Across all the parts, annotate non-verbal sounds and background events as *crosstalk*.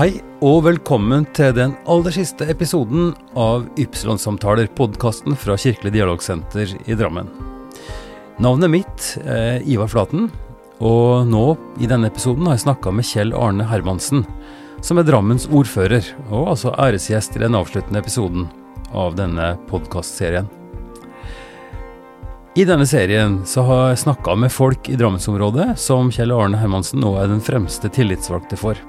Hei og velkommen til den aller siste episoden av Ypsilon-samtaler, podkasten fra Kirkelig dialogsenter i Drammen. Navnet mitt er Ivar Flaten, og nå i denne episoden har jeg snakka med Kjell Arne Hermansen, som er Drammens ordfører, og altså æresgjest i den avsluttende episoden av denne podkastserien. I denne serien så har jeg snakka med folk i Drammensområdet som Kjell Arne Hermansen nå er den fremste tillitsvalgte for.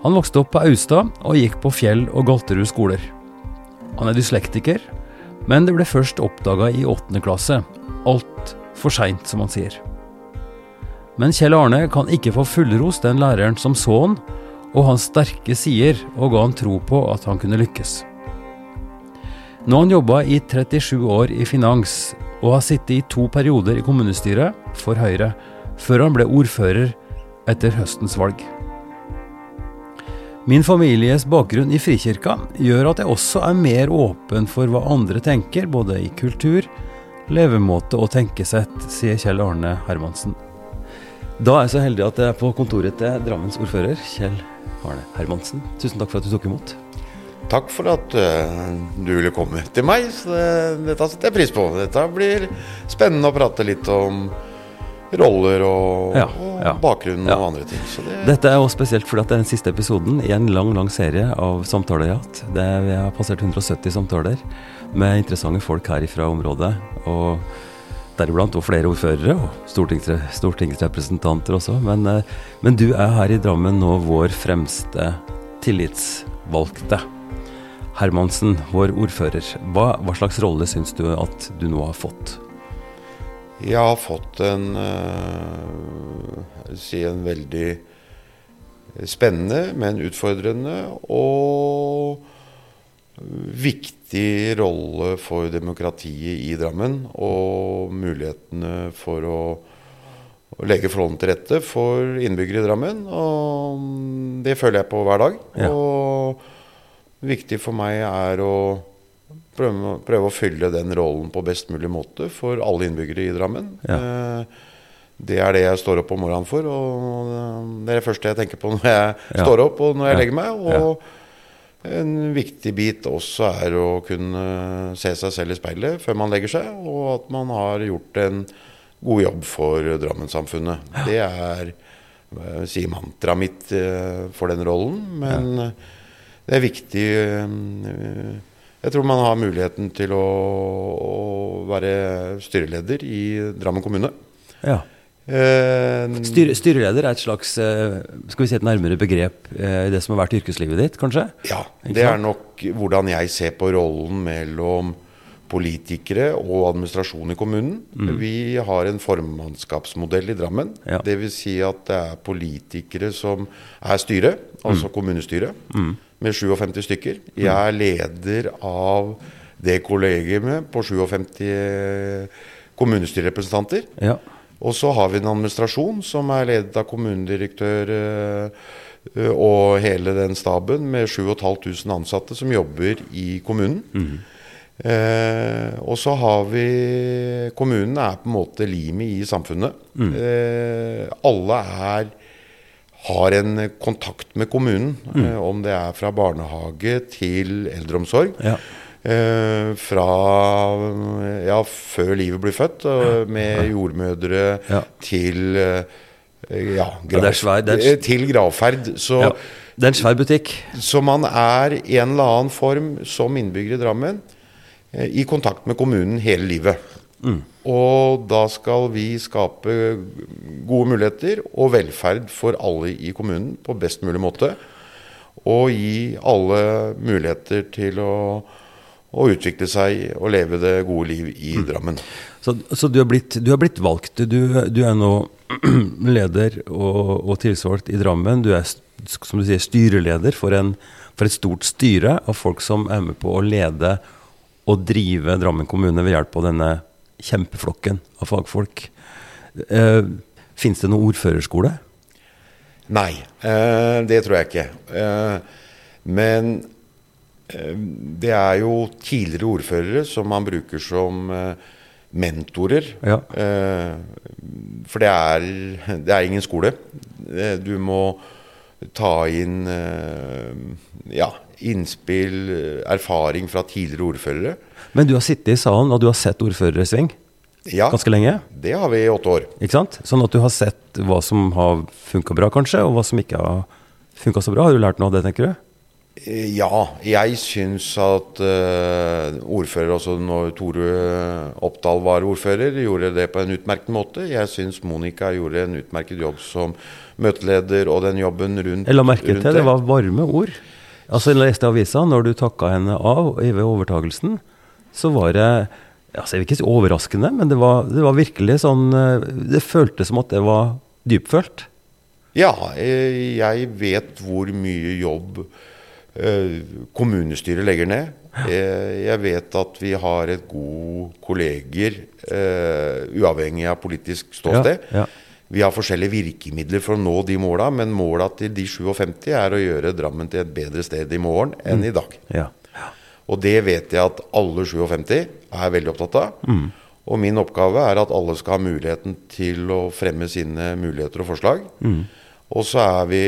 Han vokste opp på Austad og gikk på Fjell og Galterud skoler. Han er dyslektiker, men det ble først oppdaga i åttende klasse. Alt for seint, som han sier. Men Kjell Arne kan ikke få fullros den læreren som så han, og hans sterke sider, og ga han tro på at han kunne lykkes. Nå har han jobba i 37 år i finans, og har sittet i to perioder i kommunestyret for Høyre, før han ble ordfører etter høstens valg. Min families bakgrunn i Frikirka gjør at jeg også er mer åpen for hva andre tenker, både i kultur, levemåte og tenkesett, sier Kjell Arne Hermansen. Da er jeg så heldig at jeg er på kontoret til Drammens ordfører, Kjell Arne Hermansen. Tusen takk for at du tok imot. Takk for at uh, du ville komme til meg. Så det, dette setter jeg pris på. Dette blir spennende å prate litt om roller og, ja, ja, og bakgrunn ja. og andre ting. Det Dette er også spesielt fordi at det er den siste episoden i en lang lang serie av samtaler jeg har hatt. vi har passert 170 samtaler med interessante folk her fra området. og Deriblant og flere ordførere og stortingsre, stortingsrepresentanter også. Men, eh, men du er her i Drammen nå vår fremste tillitsvalgte. Hermansen, vår ordfører. Hva, hva slags rolle syns du at du nå har fått? Jeg har fått en uh, si en veldig spennende, men utfordrende og viktig rolle for demokratiet i Drammen. Og mulighetene for å, å legge forholdene til rette for innbyggere i Drammen. Og det føler jeg på hver dag. Ja. Og viktig for meg er å prøve, prøve, å fylle den rollen på best mulig måte for alle innbyggere i Drammen. Ja. Eh, det er det jeg står opp om morgenen for, og det er det første jeg tenker på når jeg *laughs* ja. står opp og når jeg legger meg. Og en viktig bit også er å kunne se seg selv i speilet før man legger seg, og at man har gjort en god jobb for Drammen-samfunnet. Det er si mantraet mitt eh, for den rollen, men det er viktig eh, jeg tror man har muligheten til å, å være styreleder i Drammen kommune. Ja. Eh, Styr, styreleder er et slags eh, skal vi si et nærmere begrep eh, i det som har vært yrkeslivet ditt, kanskje? Ja, det er nok hvordan jeg ser på rollen mellom politikere og administrasjon i kommunen. Mm. Vi har en formannskapsmodell i Drammen. Ja. Dvs. Si at det er politikere som er styret, altså mm. kommunestyret. Mm med 57 stykker. Jeg er leder av det kollegiumet på 57 kommunestyrerepresentanter. Ja. Og så har vi en administrasjon som er ledet av kommunedirektør eh, og hele den staben med 7500 ansatte som jobber i kommunen. Mm. Eh, og så har vi Kommunen er på en måte limet i samfunnet. Mm. Eh, alle er har en kontakt med kommunen. Mm. Eh, om det er fra barnehage til eldreomsorg. Ja. Eh, fra ja, før livet blir født, med jordmødre ja. til eh, ja, grav, svær, er, til gravferd. Så, det er en svær butikk. Så man er i en eller annen form som innbygger i Drammen eh, i kontakt med kommunen hele livet. Mm. Og da skal vi skape gode muligheter og velferd for alle i kommunen på best mulig måte. Og gi alle muligheter til å, å utvikle seg og leve det gode liv i mm. Drammen. Så, så du, har blitt, du, har blitt, valgt. Du, du er nå *clears throat* leder og, og, tilsvalgt i Drammen. Du er som du sier, styreleder for, en, for et stort styre av folk som er med på å lede og drive Drammen kommune ved hjelp av denne kjempeflokken av fagfolk. Eh, Fins det noen ordførerskole? Nei, eh, det tror jeg ikke. Eh, men eh, det er jo tidligere ordførere som man bruker som eh, mentorer. Ja. Eh, for det er, det er, ingen skole. Du må ta inn ja, innspill, erfaring fra tidligere ordførere. Men du har sittet i salen, og du har sett ordførere i sving Ja, ganske lenge? det har vi i åtte år. Ikke sant? Sånn at du har sett hva som har funka bra, kanskje, og hva som ikke har funka så bra. Har du lært noe av det, tenker du? Eh, Ja, jeg syns at uh, ordfører, også når Tore Oppdal var ordfører, gjorde det på en utmerket måte. Jeg syns Monica gjorde en utmerket jobb som møteleder og den jobben rundt Jeg la merke til det. det var varme ord. Altså, jeg leste avisa, når du takka henne av ved overtagelsen, så var det altså, Jeg vil ikke si overraskende, men det var, det var virkelig sånn eh, Det føltes som at det var dypfølt. Ja, eh, jeg vet hvor mye jobb eh, kommunestyret legger ned. Jeg vet at vi har et god kolleger, uavhengig av politisk ståsted. Ja, ja. Vi har forskjellige virkemidler for å nå de måla, men måla til de 57 er å gjøre Drammen til et bedre sted i morgen enn i dag. Ja. Og det vet jeg at alle 57 er veldig opptatt av. Og min oppgave er at alle skal ha muligheten til å fremme sine muligheter og forslag. Og så er vi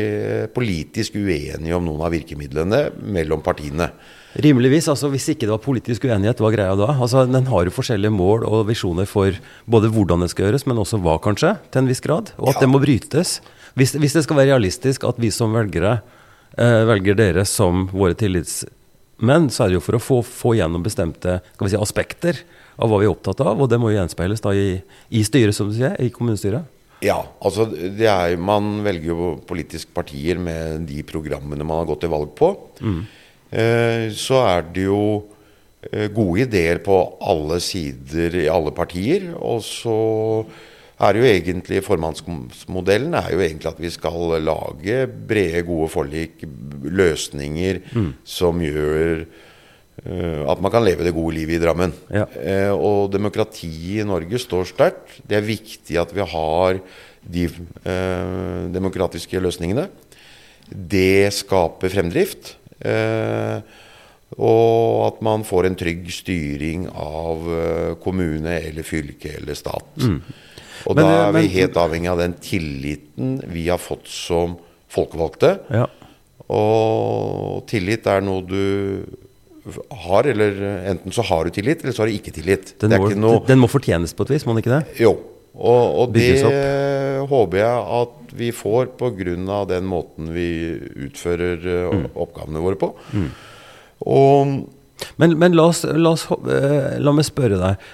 politisk uenige om noen av virkemidlene mellom partiene. Rimeligvis, altså hvis ikke det var politisk uenighet, hva greia da? Altså Den har jo forskjellige mål og visjoner for både hvordan det skal gjøres, men også hva, kanskje, til en viss grad. Og at Ja. det må brytes. Hvis, hvis det skal være realistisk at vi som velgere eh, velger dere som våre tillitsmenn, så er det jo for å få, få gjennom bestemte skal vi si, aspekter av hva vi er opptatt av, og det må jo gjenspeiles da i, i styret, som du sier, i kommunestyret. Ja, altså det er, man velger jo politiske partier med de programmene man har gått til valg på. Eh, så er det jo eh, gode ideer på alle sider i alle partier. Og så er det jo egentlig formannsmodellen er jo egentlig at vi skal lage brede, gode forlik, løsninger som gjør eh, at man kan leve det gode livet i Drammen. Ja. Eh, og demokratiet i Norge står sterkt. Det er viktig at vi har de eh, demokratiske løsningene. Det skaper fremdrift. Eh, og at man får en trygg styring av eh, kommune eller fylke eller stat. Og Men, da eh, er vi men- helt avhengig av den tilliten vi har fått som folkevalgte. Ja. Og tillit er noe du har, eller enten så har du tillit, eller så har du ikke tillit. Den, det må, ikke noe den må fortjenes på et vis, må den ikke det? Jo. Og, og det håper jeg at vi får pga. den måten vi utfører mm. oppgavene våre på. Og Men, men la, oss, la, oss, eh, la meg spørre deg.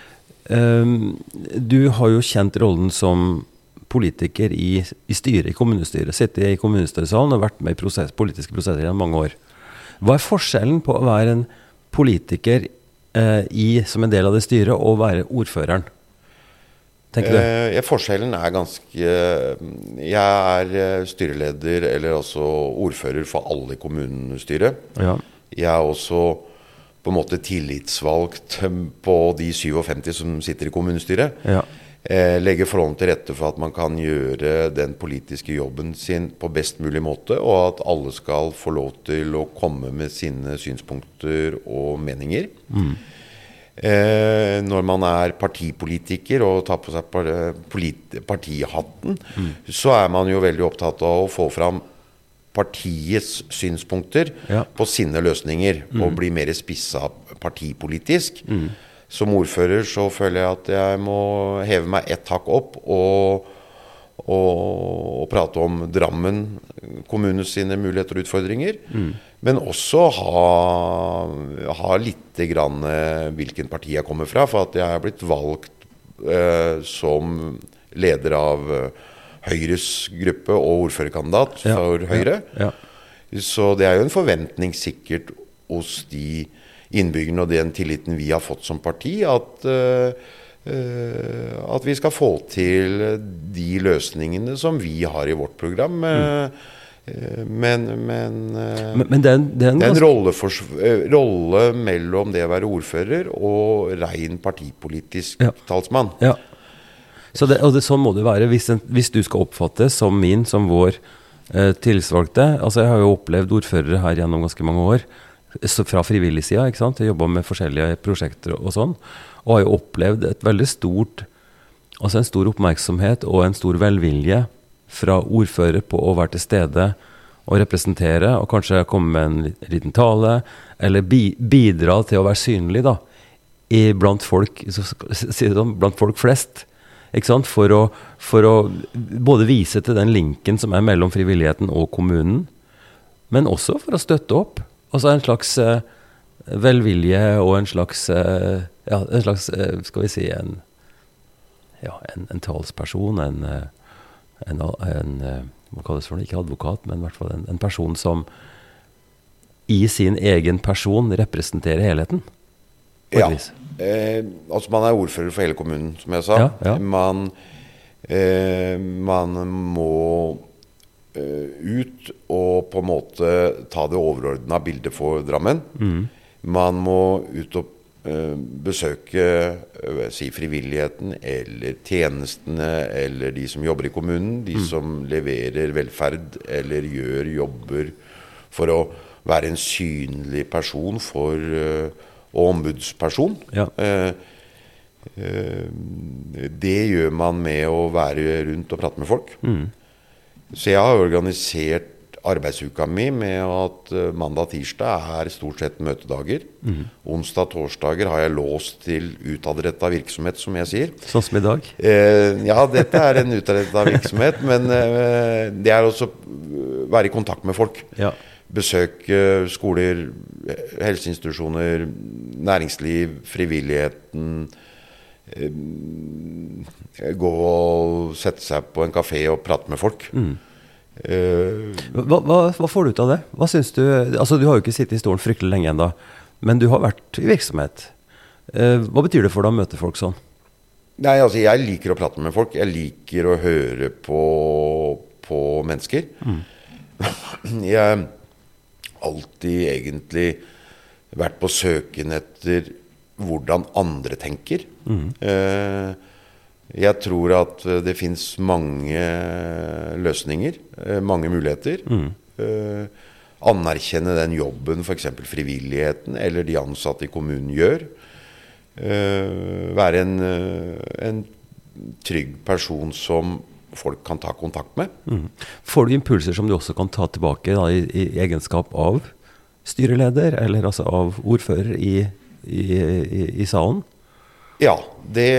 Ehm, du har jo kjent rollen som politiker i, i styret, i kommunestyret. Sittet i kommunestyresalen og vært med i prosess, politiske prosesser i mange år. Hva er forskjellen på å være en politiker eh, i, som en del av det styret, og være ordføreren? Tenker du? eh, forskjellen er ganske Jeg er eh, styreleder, eller også ordfører for alle i kommunestyret. Ja. Jeg er også på en måte tillitsvalgt på de 57 som sitter i kommunestyret. Ja. Eh, legge forholdene til rette for at man kan gjøre den politiske jobben sin på best mulig måte, og at alle skal få lov til å komme med sine synspunkter og meninger. Eh, når man er partipolitiker og tar på seg partihatten, mm. så er man jo veldig opptatt av å få fram partiets synspunkter Ja. på sine løsninger, og bli mer spissa partipolitisk. Som ordfører så føler jeg at jeg må heve meg ett hakk opp og, og, prate om Drammen kommune sine muligheter og utfordringer. Men også ha, ha litt grann eh, hvilken parti jeg kommer fra. For at jeg er blitt valgt eh, som leder av eh, Høyres gruppe og ordførerkandidat Ja, for Høyre. Ja. Så det er jo en forventning sikkert hos de innbyggerne og den tilliten vi har fått som parti, at, eh, at vi skal få til de løsningene som vi har i vårt program. Mm. eh, Men, men eh, Men, men det er en, det er en det er en rollefors- eh, rolle mellom det å være ordfører og rein partipolitisk Ja. talsmann. Ja. Så det, og det, sånn må det være hvis, en, hvis du skal oppfattes som min, som vår eh, tillitsvalgte. Altså Jeg har jo opplevd ordførere her gjennom ganske mange år, så fra frivillig sida. Jeg jobba med forskjellige prosjekter og sånn. Og har jo opplevd et veldig stort Altså en stor oppmerksomhet og en stor velvilje fra ordfører på å være til stede og representere, og kanskje komme med en liten tale, eller bi, bidra til å være synlig da, i, blant, folk, sånn, blant folk flest. For å, for å både vise til den linken som er mellom frivilligheten og kommunen, men også for å støtte opp. Altså en slags eh, velvilje og en slags eh, Ja, en slags, eh, skal vi si, en, ja, en, en talsperson, en, eh, en, en eh, Hva kalles det for noe? Ikke advokat, men i hvert fall en, person som i sin egen person representerer helheten. Ja. Eh, altså man er ordfører for hele kommunen, som jeg sa. Ja, ja. Man, eh, man må ut og på en måte ta det overordna bildet for Drammen. Mm. Man må ut og besøke eh, si frivilligheten eller tjenestene eller de som jobber i kommunen. De Mm. som leverer velferd eller gjør jobber for å være en synlig person for eh, og ombudsperson. Ja. Eh, eh, det gjør man med å være rundt og prate med folk. Mm. Så jeg har organisert arbeidsuka mi med at eh, mandag-tirsdag er stort sett møtedager. Onsdag-torsdager har jeg låst til utadretta virksomhet, som jeg sier. Sånn som i dag. Eh, ja, dette er en utadretta virksomhet, *laughs* men eh, det er også å være i kontakt med folk. Ja. Besøke skoler, helseinstitusjoner, næringsliv, frivilligheten. eh, Gå og sette seg på en kafé og prate med folk. Eh, Hva, hva, hva får du ut av det? Hva synes du Altså, du har jo ikke sittet i stolen fryktelig lenge ennå, men du har vært i virksomhet. Eh, hva betyr det for deg å møte folk sånn? Nei, altså jeg liker å prate med folk. Jeg liker å høre på, på mennesker. *clears throat* Jeg har alltid egentlig vært på søken etter hvordan andre tenker. Eh, jeg tror at eh, det fins mange løsninger, eh, mange muligheter. Eh, anerkjenne den jobben f.eks. frivilligheten eller de ansatte i kommunen gjør. Eh, være en, eh, en trygg person som folk kan ta kontakt med. Mm. Får du impulser som du også kan ta tilbake da, i, i egenskap av styreleder, eller altså av ordfører i, i, i, i salen? Ja, det,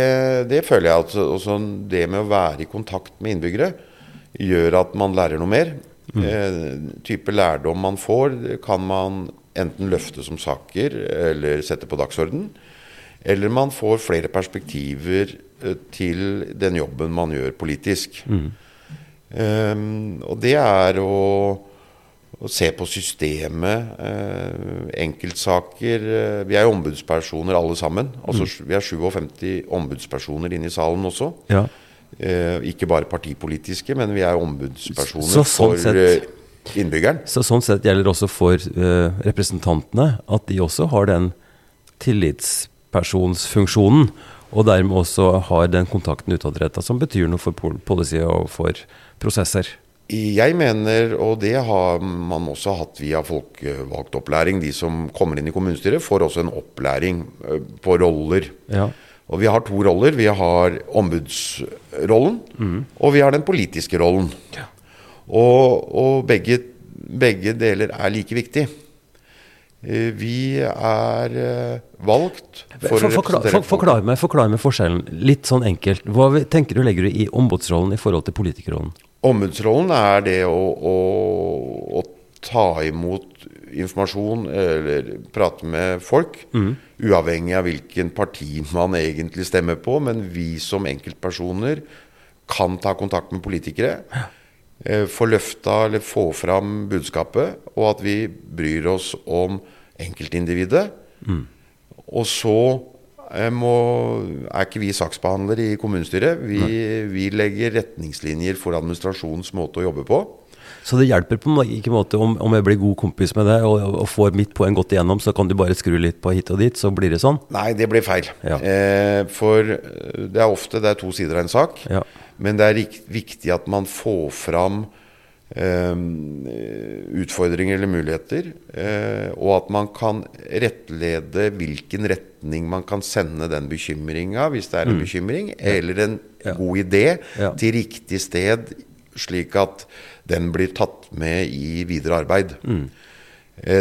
det føler jeg. at også Det med å være i kontakt med innbyggere gjør at man lærer noe mer. Eh, type lærdom man får, kan man enten løfte som saker eller sette på dagsorden. Eller man får flere perspektiver eh, til den jobben man gjør politisk. Eh, og det er å, å se på systemet, eh, enkeltsaker. Eh, vi er jo ombudspersoner alle sammen. Altså, Vi er 57 ombudspersoner inne i salen også. Ja. Eh, ikke bare partipolitiske, men vi er ombudspersoner Så sånn for sett- eh, innbyggeren. Så sånn sett gjelder det også for eh, representantene at de også har den tillitspersonsfunksjonen, og dermed også har den kontakten utadrettet som betyr noe for pol- policy og for prosesser. Jeg mener, og det har man også hatt via folkevalgt opplæring, de som kommer inn i kommunestyret, får også en opplæring eh, på roller. Ja. Og vi har to roller. Vi har ombudsrollen, og vi har den politiske rollen. Og, og begge, begge deler er like viktig. Eh, Vi er eh, valgt for For, å representere representere for, forklar, meg, forklar meg forskjellen, litt sånn enkelt. Hva tenker du legger du i ombudsrollen i forhold til politikerrollen? Ombudsrollen er det å, å, å ta imot informasjon eller prate med folk, uavhengig av hvilken parti man egentlig stemmer på. Men vi som enkeltpersoner kan ta kontakt med politikere. eh, Få løfta eller få fram budskapet, og at vi bryr oss om enkeltindividet. Og så eh, må, er ikke vi saksbehandlere i kommunestyret. Vi, vi legger retningslinjer for administrasjonens måte å jobbe på. Så det hjelper på en ikke måte om, om jeg blir god kompis med deg og, og får mitt poeng godt igjennom, så kan du bare skru litt på hit og dit, så blir det sånn? Nei, det blir feil. Ja. Eh, for eh, det er ofte det er to sider av en sak. Ja. Men det er viktig at man får fram eh, utfordringer eller muligheter. Eh, og at man kan rettlede hvilken retning man kan sende den bekymringa, hvis det er en bekymring, eller en Mm. Ja. god idé, Ja. til riktig sted, slik at den blir tatt med i videre arbeid. Mm.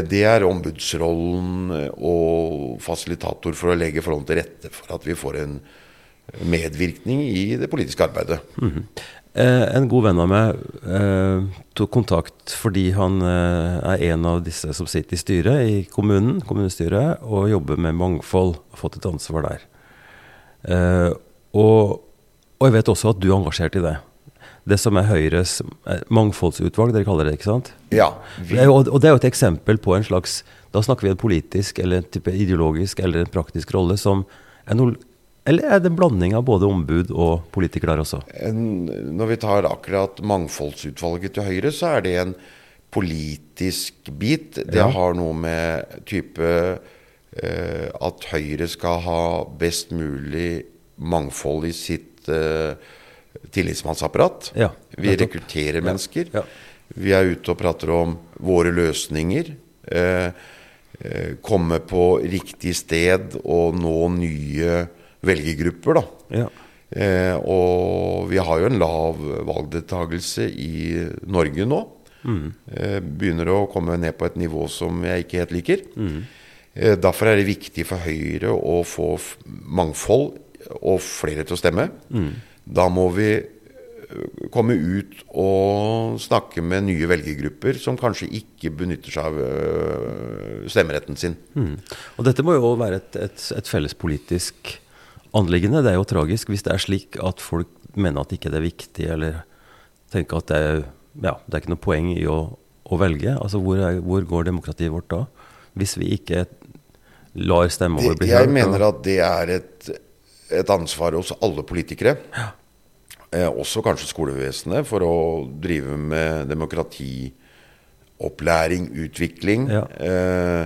Det er ombudsrollen eh, og fasilitator for å legge forholdene til rette for at vi får en medvirkning i det politiske arbeidet. Eh, en god venn av meg eh, tok kontakt fordi han eh, er en av disse som sitter i styret i kommunen, kommunestyret, og jobber med mangfold. Har fått et ansvar der. Eh, og, og jeg vet også at du er engasjert i det. Det som er Høyres eh, mangfoldsutvalg, dere kaller det, ikke sant? Ja, Det er jo, og det er jo et eksempel på en slags Da snakker vi en politisk eller en type ideologisk eller en praktisk rolle som er noe Eller er det en blanding av både ombud og politikere der også? en, når vi tar akkurat mangfoldsutvalget til Høyre, så er det en politisk bit. Det Ja. har noe med type eh, at Høyre skal ha best mulig mangfold i sitt eh, tillitsmannsapparat. Ja, Vi rekrutterer mennesker. Ja. Vi er ute og prater om våre løsninger. Eh, eh, komme på riktig sted og nå nye velgergrupper, da. Ja. Eh, og vi har jo en lav valgdeltakelse i Norge nå. Eh, begynner å komme ned på et nivå som jeg ikke helt liker. Eh, derfor er det viktig for Høyre å få mangfold og flere til å stemme. Da må vi eh, komme ut og snakke med nye velgergrupper som kanskje ikke benytter seg av øh, stemmeretten sin. Mm. Og dette må jo være et, et, et fellespolitisk anliggende. Det er jo tragisk hvis det er slik at folk mener at ikke det er viktig, eller tenker at det er, ja, det er ikke noe poeng i å, å velge. Altså hvor, er, hvor går demokratiet vårt da? Hvis vi ikke lar stemma vår bli hørt? jeg mener at det er et, et ansvar hos alle politikere. Eh, også kanskje skolevesenet, for å drive med demokratiopplæring, utvikling. Ja. Eh,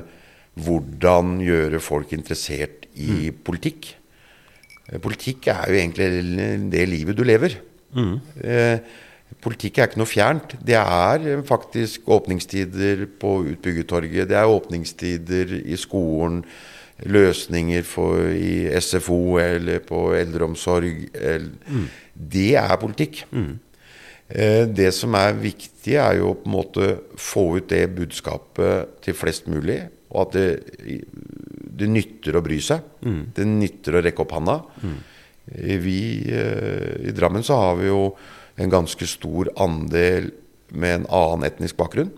hvordan gjøre folk interessert i Mm. politikk. Eh, Politikk er jo egentlig det livet du lever. Mm. Eh, politikk er ikke noe fjernt. Det er eh, faktisk åpningstider på Utbyggertorget. Det er åpningstider i skolen. Løsninger for, i SFO eller på eldreomsorg. el- Det er politikk. Mm. Det som er viktig, er jo på en måte få ut det budskapet til flest mulig. Og at det, det nytter å bry seg. Det nytter å rekke opp handa. Mm. Vi, eh, I Drammen så har vi jo en ganske stor andel med en annen etnisk bakgrunn.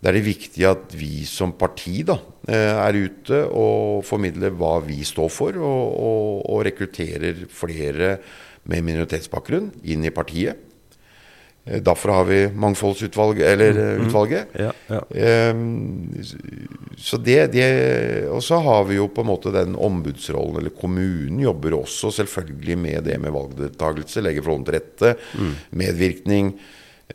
Da er det viktig at vi som parti da, eh, er ute og formidler hva vi står for, og, og, og rekrutterer flere med minoritetsbakgrunn inn i partiet. Eh, Derfor har vi mangfoldsutvalget, eller mm, utvalget. Ja, ja. Um, så det, det Og så har vi jo på en måte den ombudsrollen, eller kommunen jobber også selvfølgelig med det med valgdeltakelse, legger forholdene til rette, medvirkning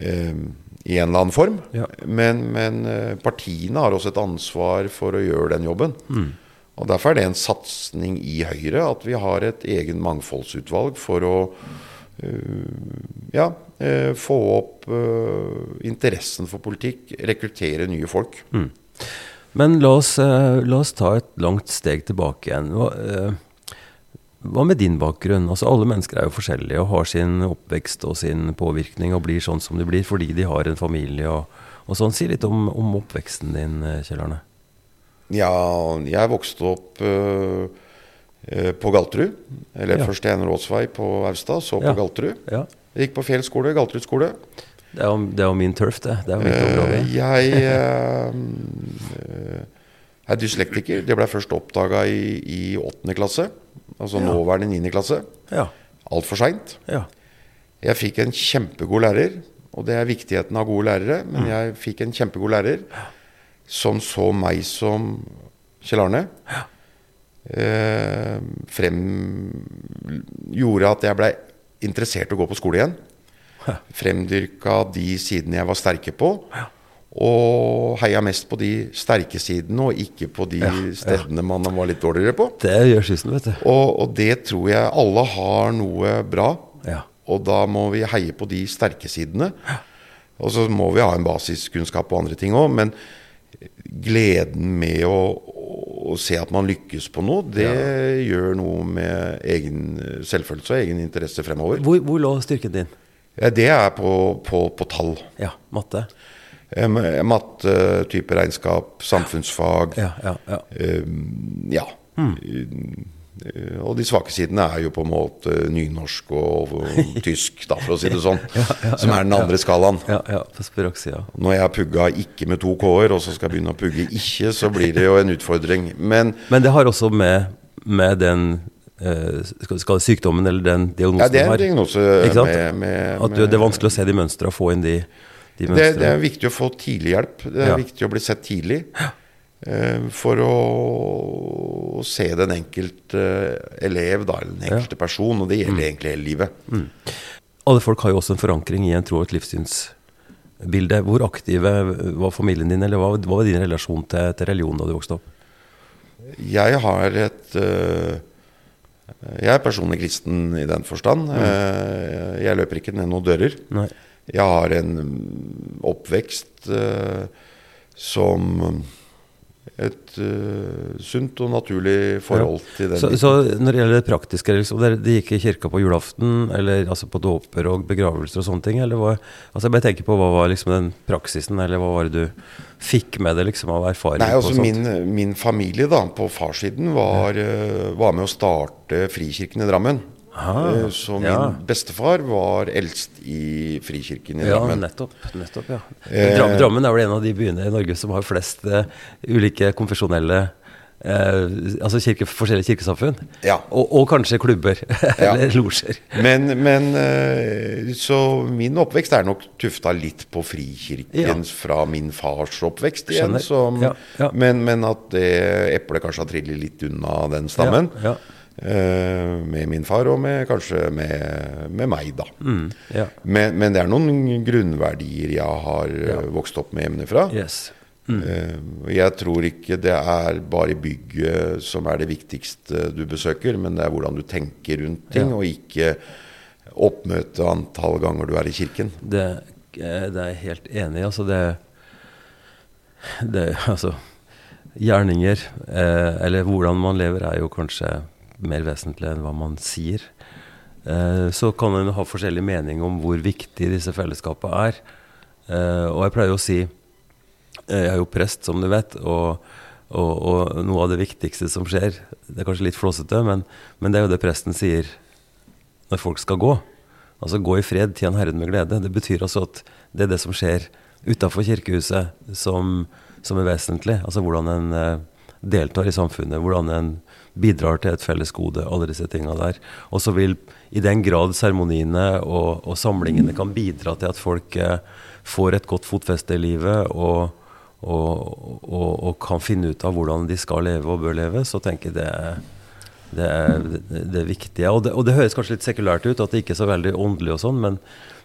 um, i en eller annen form. Ja. Men, men eh, partiene har også et ansvar for å gjøre den jobben. Og Derfor er det en satsing i Høyre at vi har et egen mangfoldsutvalg for å ja, eh, få opp eh, interessen for politikk, rekruttere nye folk. Men la oss, eh, la oss ta et langt steg tilbake igjen. Hva, eh, hva med din bakgrunn? Altså Alle mennesker er jo forskjellige og har sin oppvekst og sin påvirkning og blir sånn som de blir fordi de har en familie og, og sånn. Si litt om, om oppveksten din, eh, Kjell Arne. Ja, jeg vokste opp eh, eh, på Galterud. Eller Ja. først i Aasvei på Austad, så på Ja. Galterud. Ja. Jeg gikk på Fjell skole, Galterud skole. Det er, jo, det er jo min turf, det. Det område. Eh, jeg eh, *laughs* eh, er dyslektiker. Det ble først oppdaga i, i 8. klasse. Altså Ja. nåværende niende klasse. Ja. Altfor seint. ja. Jeg fikk en kjempegod lærer, og det er viktigheten av gode lærere. Mm. Men jeg fikk en kjempegod lærer som så meg som Kjell Arne. Eh, frem Gjorde at jeg blei interessert i å gå på skole igjen. Fremdyrka de sidene jeg var sterke på. Og heia mest på de sterke sidene, og ikke på de Ja, ja. stedene man var litt dårligere på. Det gjør kysten, vet du. Og, og det tror jeg alle har noe bra. Ja. Og da må vi heie på de sterke sidene. Og så må vi ha en basiskunnskap og andre ting òg. Men gleden med å, å se at man lykkes på noe, det gjør noe med egen selvfølelse og egen interesse fremover. Hvor, hvor lå styrken din? Det er på, på, på tall. Ja, matte. Eh, Matte, type regnskap, samfunnsfag. Ja, ja, ja. eh, ja. Eh, Og de svake sidene er jo på en måte nynorsk og, og *laughs* tysk, da, for å si det sånn. som er den andre skalaen. Ja, ja, på språksida. Når jeg har pugga ikke med to k-er, og så skal jeg begynne å pugge ikke, så blir det jo en utfordring. Men Men det har også med, med den eh, skal skal sykdommen eller den ja, diagnosen det er en diagnose med, med, At du, det er vanskelig å se de mønstra, få inn de, de Det, mønstrene. det er viktig å få tidlig hjelp. Det er Ja. viktig å bli sett tidlig. Eh, For å se den enkelte elev, da, eller den enkelte person. Og det gjelder Mm. egentlig hele livet. Alle folk har jo også en forankring i en tro- og et livssynsbilde. Hvor aktive var familien din, eller hva, hva var din relasjon til, til religion da du vokste opp? Jeg har et eh, Jeg er personlig kristen i den forstand. Eh, Jeg løper ikke ned noen dører. Nei. Jeg har en mm, oppvekst eh, som et uh, sunt og naturlig forhold til den Så, så når det gjelder det praktiske, liksom, dere- de gikk i kirka på julaften, eller altså på dåper og begravelser og sånne ting? Eller hva, altså jeg bare tenker på hva var liksom den praksisen, eller hva var det du fikk med deg liksom av erfaring? Nei, altså min, min familie da, på farssiden var, eh, var med å starte Frikirken i Drammen. Ah, Så min ja. bestefar var eldst i Frikirken i Ja, Drammen. nettopp. nettopp ja. Eh, Drammen er vel en av de byene i Norge som har flest uh, ulike konfesjonelle uh, Altså kirke, forskjellige kirkesamfunn. Ja. Og, og kanskje klubber. *laughs* Ja. eller losjer. Men, men uh, Så min oppvekst er nok tufta litt på Frikirken fra min fars oppvekst igjen. Som, Ja, ja. Men, men at det eplet kanskje har trillet litt unna den stammen. Ja, ja. Eh, med min far, og med, kanskje med, med meg, da. Mm, ja. Men, men det er noen grunnverdier jeg har eh, Ja. vokst opp med hjemmefra. Yes. Mm. jeg tror ikke det er bare bygget som er det viktigste du besøker, men det er hvordan du tenker rundt ting, Ja. og ikke oppmøte antall ganger du er i kirken. Det, eh, det er jeg helt enig i. Altså det, det Altså Gjerninger, eh, eller hvordan man lever, er jo kanskje mer vesentlig enn hva man sier. Eh, så kan en ha forskjellig mening om hvor viktig disse fellesskapene er. Eh, og jeg pleier å si eh, Jeg er jo prest, som du vet, og, og, og noe av det viktigste som skjer Det er kanskje litt flåsete, men, men det er jo det presten sier når folk skal gå. Altså gå i fred, tjen Herren med glede. Det betyr altså at det er det som skjer utafor kirkehuset som, som er vesentlig. Altså hvordan en deltar i samfunnet, hvordan en bidrar til et felles gode, alle disse tinga der. Og så vil i den grad seremoniene og, og samlingene kan bidra til at folk eh, får et godt fotfeste i livet og, og, og, kan finne ut av hvordan de skal leve og bør leve, så tenker jeg det er det er det er viktige. Og det, og det høres kanskje litt sekulært ut, at det ikke er så veldig åndelig og sånn, men,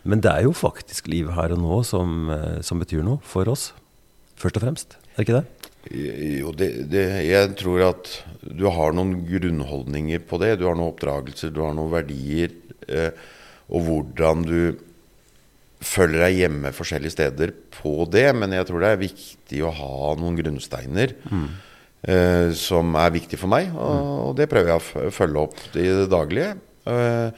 men det er jo faktisk livet her og nå som, eh, som betyr noe for oss. Først og fremst. Er det ikke det? Jo, det, det, jeg tror at du har noen grunnholdninger på det. Du har noen oppdragelser, du har noen verdier. Eh, og hvordan du føler deg hjemme forskjellige steder på det. Men jeg tror det er viktig å ha noen grunnsteiner eh, som er viktig for meg. Og, og det prøver jeg å følge opp i det daglige. Eh,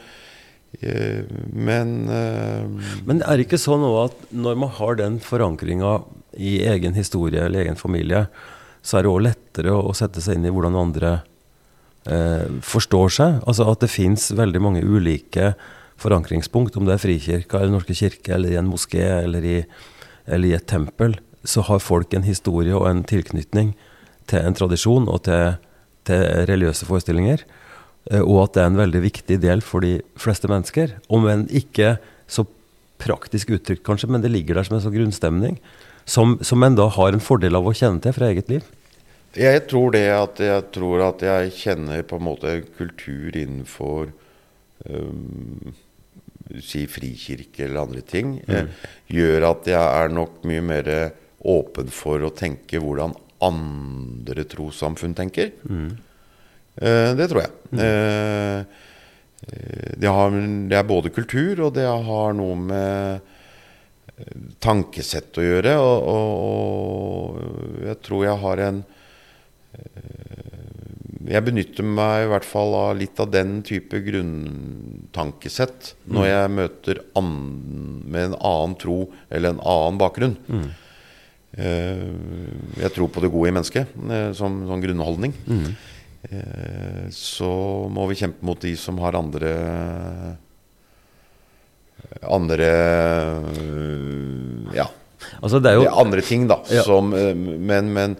eh, men eh, Men er det ikke sånn at når man har den forankringa i egen historie eller egen familie, så er det òg lettere å, å sette seg inn i hvordan andre eh, forstår seg? Altså at det fins veldig mange ulike forankringspunkt, om det er Frikirka eller Norske kirke eller i en moské eller i, eller i et tempel, så har folk en historie og en tilknytning til en tradisjon og til, til religiøse forestillinger. Eh, Og at det er en veldig viktig del for de fleste mennesker. Om enn ikke så praktisk uttrykt, kanskje, men det ligger der som en sånn grunnstemning. Som, som en da har en fordel av å kjenne til fra eget liv. Jeg tror det at jeg tror at jeg kjenner på en måte kultur innenfor um, si frikirke eller andre ting, eh, gjør at jeg er nok mye mer åpen for å tenke hvordan andre trossamfunn tenker. Eh, det tror jeg. Mm. eh, det, har, det er både kultur, og det har noe med tankesett å gjøre. Og, og, og jeg tror jeg har en eh, jeg benytter meg i hvert fall av litt av den type grunntankesett når jeg møter med en annen tro eller en annen bakgrunn. Mm. jeg tror på det gode i mennesket eh, som, som grunnholdning. Mm. så må vi kjempe mot de som har andre andre ja. Altså, det er jo andre ting, da. Ja. Som, øh, men, men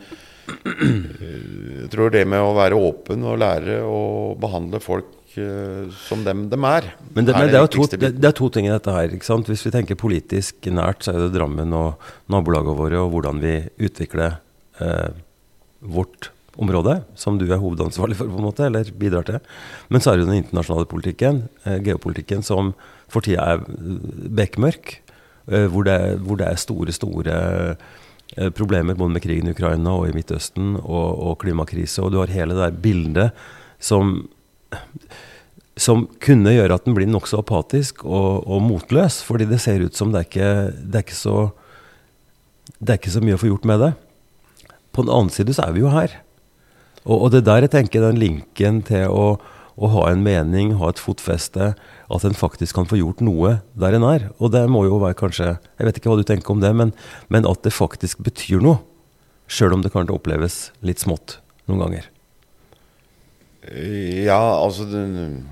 øh, jeg tror det med å være åpen og lære å behandle folk øh, som dem de er, Men det, men det, er to, det, det er to ting i dette her. Hvis vi tenker politisk nært, så er det Drammen og nabolagene våre, og hvordan vi utvikler eh, vårt område, som du er hovedansvarlig for, på en måte, eller bidrar til. Men så er det den internasjonale politikken, eh, geopolitikken, som for tida er eh, bekmørk. Eh, hvor, det, hvor det er store, store problemer både med krigen i Ukraina og i Midtøsten, og, og klimakrise. Og du har hele det der bildet som som kunne gjøre at den blir nokså apatisk og, og motløs. Fordi det ser ut som det er ikke, det er ikke så Det er ikke så mye å få gjort med det. På den annen side så er vi jo her. Og, og det er der jeg tenker den linken til å, å ha en mening, ha et fotfeste, at en faktisk kan få gjort noe der en er. Og det må jo være kanskje Jeg vet ikke hva du tenker om det, men, men at det faktisk betyr noe. Sjøl om det kan oppleves litt smått noen ganger. Ja, altså du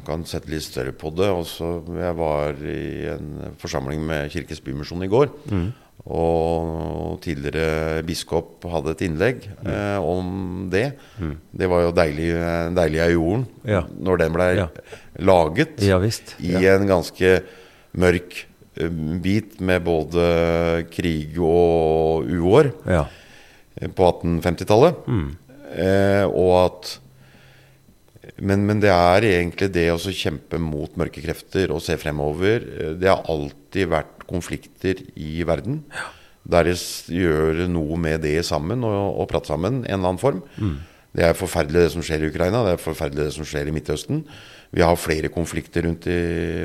kan sette litt større på det. Også, jeg var i en forsamling med Kirkes Bymisjon i går. Og tidligere biskop hadde et innlegg eh, om det. Det var jo deilig, deilig av jorden Ja. når den ble Ja. laget Ja i en ganske mørk eh, bit med både krig og uår Ja. på 1850-tallet. Eh, og at men, men det er egentlig det å kjempe mot mørke krefter og se fremover. Eh, Det har alltid vært konflikter i verden. Der de gjør noe med det sammen og, og prate sammen i en eller annen form. Det er forferdelig det som skjer i Ukraina, det er forferdelig det som skjer i Midtøsten. Vi har flere konflikter rundt i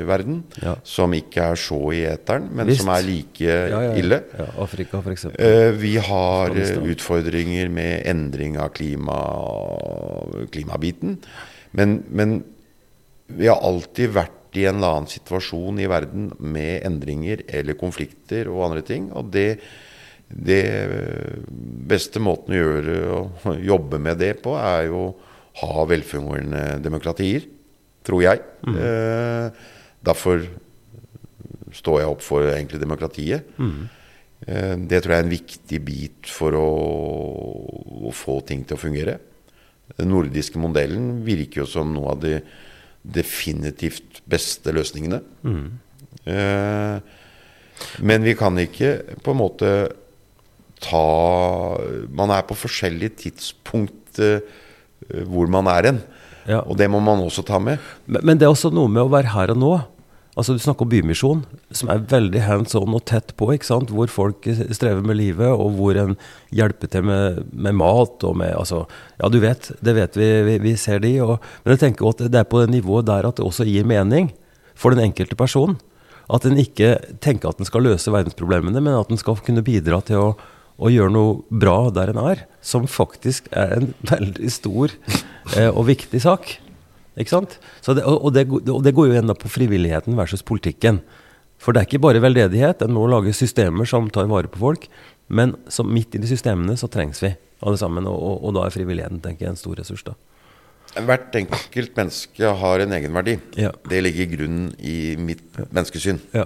verden Ja. som ikke er så i eteren, men Visst. som er like Ja, ja, ja. ille. Ja, Afrika, eksempel. Eh, Vi har utfordringer med endring av klima, klimabiten. Men, men vi har alltid vært i en eller annen situasjon i verden med endringer eller konflikter og andre ting. Og det, det beste måten å gjøre å *laughs* jobbe med det på, er jo å ha velfungerende demokratier, tror jeg. Eh, derfor står jeg opp for egentlig demokratiet. Eh, Det tror jeg er en viktig bit for å, å få ting til å fungere. Den nordiske modellen virker jo som noe av de definitivt beste løsningene. Eh, men vi kan ikke på en måte ta Man er på forskjellige tidspunkt eh, hvor man er hen. Ja. Og det må man også ta med. Men, men det er også noe med å være her og nå. Altså Du snakker om Bymisjon, som er veldig hands on og tett på. ikke sant? Hvor folk strever med livet, og hvor en hjelper til med, med mat og med altså, Ja, du vet, det vet vi, vi, vi ser de. Og, men jeg tenker at det er på det nivået der at det også gir mening for den enkelte person. At en ikke tenker at en skal løse verdensproblemene, men at en skal kunne bidra til å, å gjøre noe bra der en er. Som faktisk er en *laughs* veldig stor eh, og viktig sak. Ikke sant? Så det, og, det, og det går jo igjen da på frivilligheten versus politikken. For det er ikke bare veldedighet. En må lage systemer som tar vare på folk. Men som midt i de systemene så trengs vi alle sammen. Og, og, og da er frivilligheten tenker jeg, en stor ressurs. da. Hvert enkelt menneske har en egenverdi. Ja. Det ligger i grunnen i mitt menneskesyn. Ja.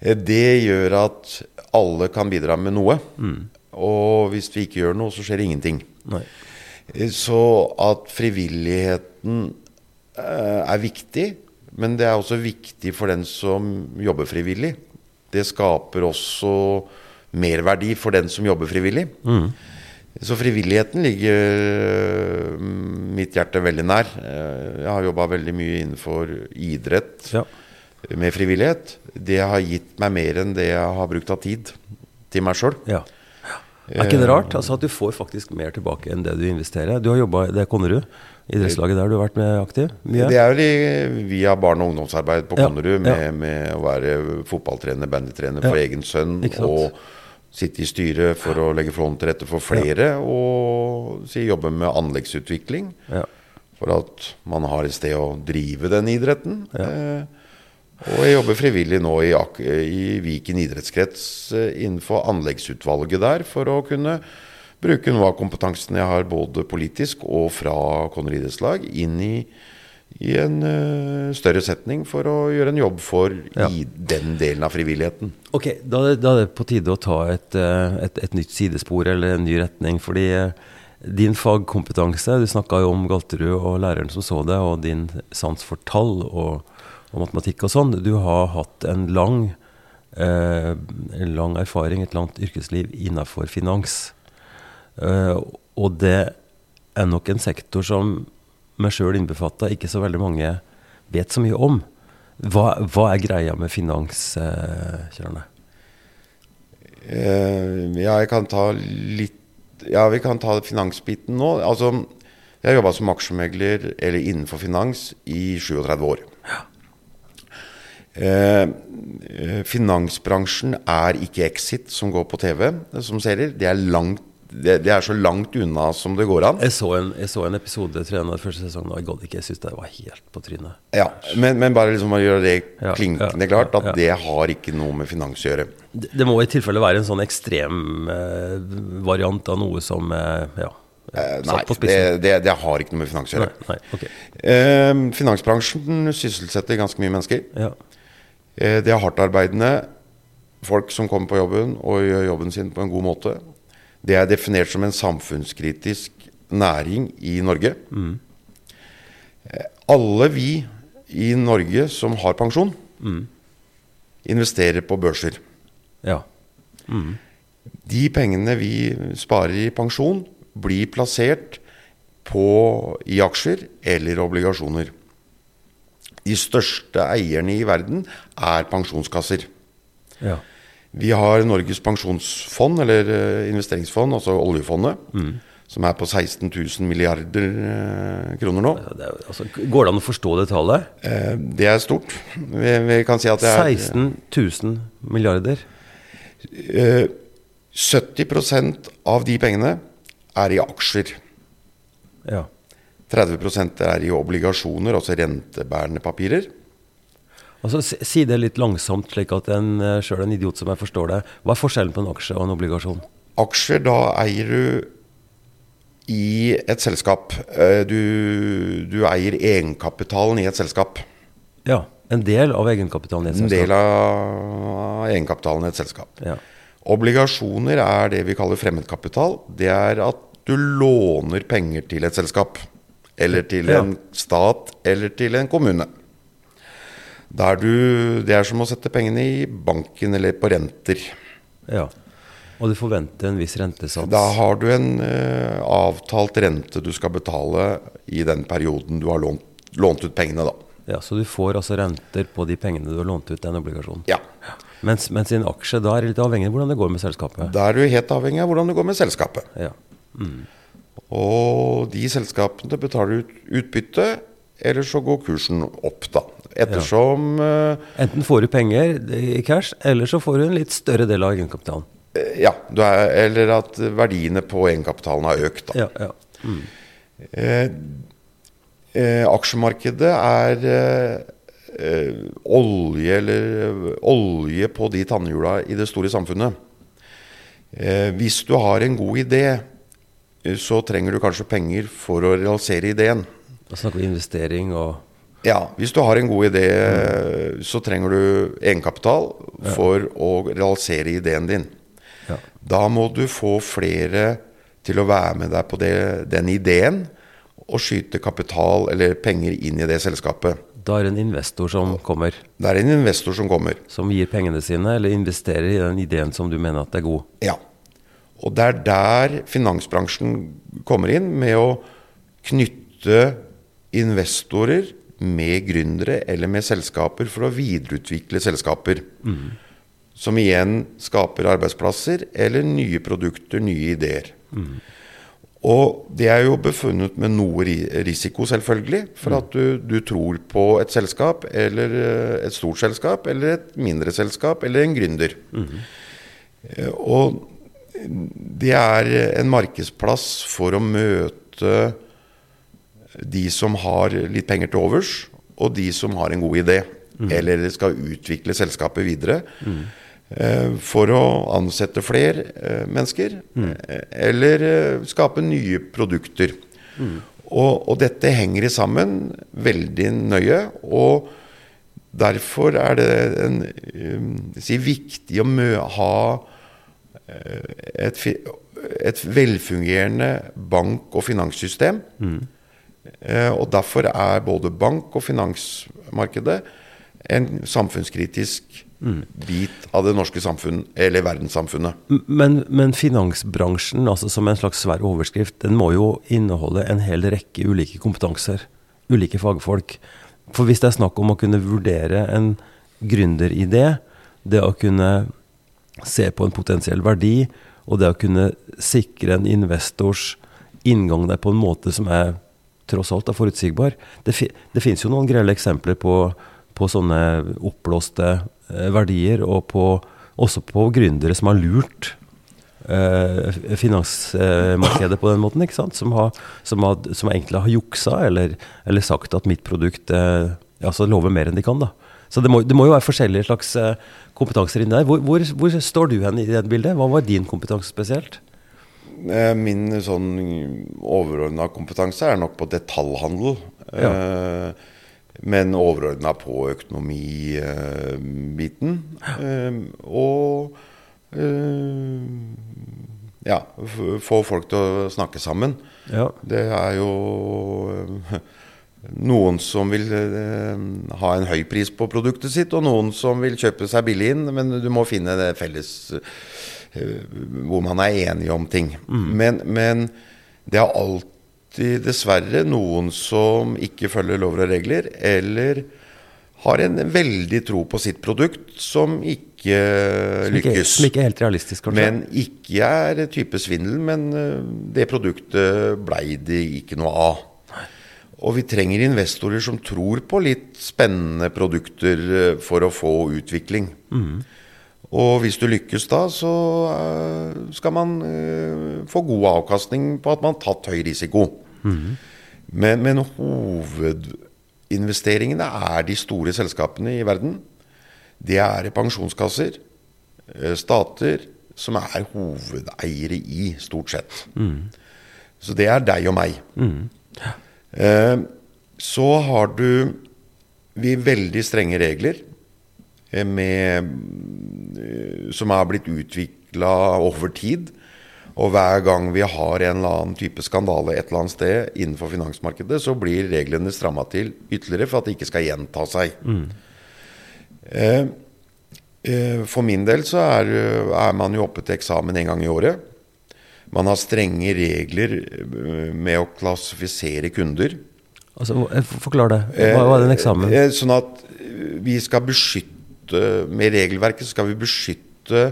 Eh, Det gjør at alle kan bidra med noe. Og hvis vi ikke gjør noe, så skjer ingenting. Nei. Eh, Så at frivilligheten er viktig, men det er også viktig for den som jobber frivillig. Det skaper også merverdi for den som jobber frivillig. Så frivilligheten ligger eh, mitt hjerte veldig nær. Eh, Jeg har jobba veldig mye innenfor idrett Ja. med frivillighet. Det har gitt meg mer enn det jeg har brukt av tid til meg sjøl. ja. Er ikke det rart? Altså At du får faktisk mer tilbake enn det du investerer. Du har jobba Det er Konnerud, idrettslaget der du har vært med aktiv? Mye? Det er jo i- via barne- og ungdomsarbeid på Ja, Konnerud ja. med, med å være fotballtrener, bandytrener Ja. for egen sønn. Og sitte i styret for å legge forholdene til rette for flere. Og si, jobbe med anleggsutvikling. Ja. for at man har et sted å drive den idretten. Eh, og jeg jobber frivillig nå i, i Viken idrettskrets eh, innenfor anleggsutvalget der, for å kunne bruke noe av kompetansen jeg har både politisk og fra Konrad idrettslag, inn i, i en uh, større setning for å gjøre en jobb for Ja. i den delen av frivilligheten. Ok, da, da er det på tide å ta et, eh, et, et nytt sidespor eller en ny retning. Fordi din fagkompetanse, du snakka jo om Galterud og læreren som så det, og din sans for tall og, og matematikk og sånn. Du har hatt en lang, eh, en lang erfaring, et langt yrkesliv innenfor finans. Eh, og det er nok en sektor som meg sjøl innbefatta ikke så veldig mange vet så mye om. Hva, hva er greia med finans, eh, Kjørne? Eh, ja, jeg kan ta litt Ja, vi kan ta finansbiten nå. Altså, jeg har jobba som aksjemegler eller innenfor finans i 37 år. Eh, finansbransjen er ikke Exit som går på TV eh, som serier. Det er, langt, det, det er så langt unna som det går an. Jeg så en, jeg så en episode tre av første sesongen, og jeg gadd ikke. Jeg syntes det var helt på trynet. Ja, men, men bare liksom å gjøre det klinkende ja, klart at ja. det har ikke noe med finans å gjøre. Det, det må i tilfelle være en sånn ekstrem eh, variant av noe som eh, ja, Eh, nei, det, det, det har ikke noe med finans å gjøre. Nei, nei. Eh, finansbransjen sysselsetter ganske mye mennesker. Ja. Eh, Det er hardtarbeidende folk som kommer på jobben og gjør jobben sin på en god måte. Det er definert som en samfunnskritisk næring i Norge. Mm. Alle vi i Norge som har pensjon, investerer på børser. ja. De pengene vi sparer i pensjon, blir plassert på, i aksjer eller obligasjoner. De største eierne i verden er pensjonskasser. ja. Vi har Norges pensjonsfond, eller eh, investeringsfond, altså oljefondet, som er på 16 000 milliarder eh, kroner nå. Ja, Det er, altså, går det an å forstå det tallet? Eh, Det er stort. Vi, vi kan si at det er 16 000 milliarder. eh, 70% av de pengene er i aksjer. Ja. 30% er i obligasjoner, altså rentebærende papirer. Altså, si, det litt langsomt, slik at en uh, sjøl en idiot som jeg forstår det. Hva er forskjellen på en aksje og en obligasjon? Aksjer, da eier du i et selskap. Eh, Du, du eier egenkapitalen i et selskap. Ja, En del av egenkapitalen i et selskap. En del av egenkapitalen i et selskap. Ja. Obligasjoner er det vi kaller fremmedkapital. Det er at du låner penger til et selskap. Eller til en stat, eller til en kommune. Der du, det er som å sette pengene i banken eller på renter. ja. Og du forventer en viss rentesats. Da har du en uh, avtalt rente du skal betale i den perioden du har lånt, lånt ut pengene, da. Ja, Så du får altså renter på de pengene du har lånt ut den obligasjonen? Ja. Mens, mens i en aksje da er det litt avhengig av hvordan det går med selskapet. Da er du helt avhengig av hvordan det går med selskapet. Ja. Og de selskapene betaler ut utbytte, eller så går kursen opp, da. Ettersom ja. Enten får du penger i cash, eller så får du en litt større del av egenkapitalen. Ja, du er, eller at verdiene på egenkapitalen har økt, da. Ja, ja. Eh, eh, aksjemarkedet er eh, eh, olje, eller, olje på de tannhjula i det store samfunnet. Eh, hvis du har en god idé, eh, så trenger du kanskje penger for å realisere ideen. Da snakker vi investering og Ja, hvis du har en god idé, mm. så trenger du egenkapital for å realisere ideen din. ja. Da må du få flere til å være med deg på det, den ideen, og skyte kapital eller penger inn i det selskapet. Da er det en investor som kommer, Det er en investor som kommer. som gir pengene sine, eller investerer i den ideen som du mener at er god. Ja. Og det er der finansbransjen kommer inn, med å knytte investorer med gründere eller med selskaper for å videreutvikle selskaper. Som igjen skaper arbeidsplasser eller nye produkter, nye ideer. Og det er jo befunnet med noe risiko, selvfølgelig. For at du, du tror på et selskap, eller eh, et stort selskap, eller et mindre selskap, eller en gründer. Mm. Og det er en markedsplass for å møte de som har litt penger til overs, og de som har en god idé. Eller skal utvikle selskapet videre. eh, For å ansette flere eh, mennesker. eh, Eller skape nye produkter. Og, og dette henger sammen veldig nøye. Og derfor er det en, si, viktig å ha et, et velfungerende bank- og finanssystem. Eh, og derfor er både bank- og finansmarkedet en samfunnskritisk bit av det norske samfunn, eller verdenssamfunnet. Men, men finansbransjen, altså som en slags svær overskrift, den må jo inneholde en hel rekke ulike kompetanser. Ulike fagfolk. For hvis det er snakk om å kunne vurdere en gründeridé, det å kunne se på en potensiell verdi, og det å kunne sikre en investors inngang der på en måte som er tross alt er forutsigbar. Det, fi, det finnes jo noen grelle eksempler på, på sånne oppblåste eh, verdier, og på, også på gründere som har lurt eh, finansmarkedet på den måten, ikke sant? Som, har, som, har, som egentlig har juksa, eller, eller sagt at mitt produkt eh, altså lover mer enn de kan. da. Så det må, det må jo være forskjellige slags eh, kompetanser inni der. Hvor, hvor, hvor står du hen i det bildet? Hva var din kompetanse spesielt? Eh, Min sånn overordna kompetanse er nok på detaljhandel. Ja. men overordna på økonomibiten. Eh, og eh, ja, få folk til å snakke sammen. Ja. Det er jo eh, noen som vil eh, ha en høy pris på produktet sitt, og noen som vil kjøpe seg billig inn. Men du må finne det felles eh, hvor man er enige om ting. Men, men det er alltid dessverre noen som ikke følger lover og regler, eller har en veldig tro på sitt produkt som ikke Som ikke, lykkes. som ikke er helt realistisk, kanskje? Men ikke er type svindel, men eh, det produktet blei det ikke noe av. Og vi trenger investorer som tror på litt spennende produkter eh, for å få utvikling. Og hvis du lykkes da, så eh, skal man eh, få god avkastning på at man har tatt høy risiko. Men, men hovedinvesteringene er de store selskapene i verden. Det er pensjonskasser, stater, som er hovedeiere i, stort sett. Så det er deg og meg. Eh, så har du vi veldig strenge regler eh, med, eh, som er blitt utvikla over tid. Og hver gang vi har en eller annen type skandale et eller annet sted innenfor finansmarkedet, så blir reglene stramma til ytterligere for at det ikke skal gjenta seg. Eh, eh, for min del så er, er man jo oppe til eksamen en gang i året. Man har strenge regler eh, med å klassifisere kunder. Altså, eh, Forklar det. Hva er den eksamen? Eh, Sånn at vi skal beskytte Med regelverket skal vi beskytte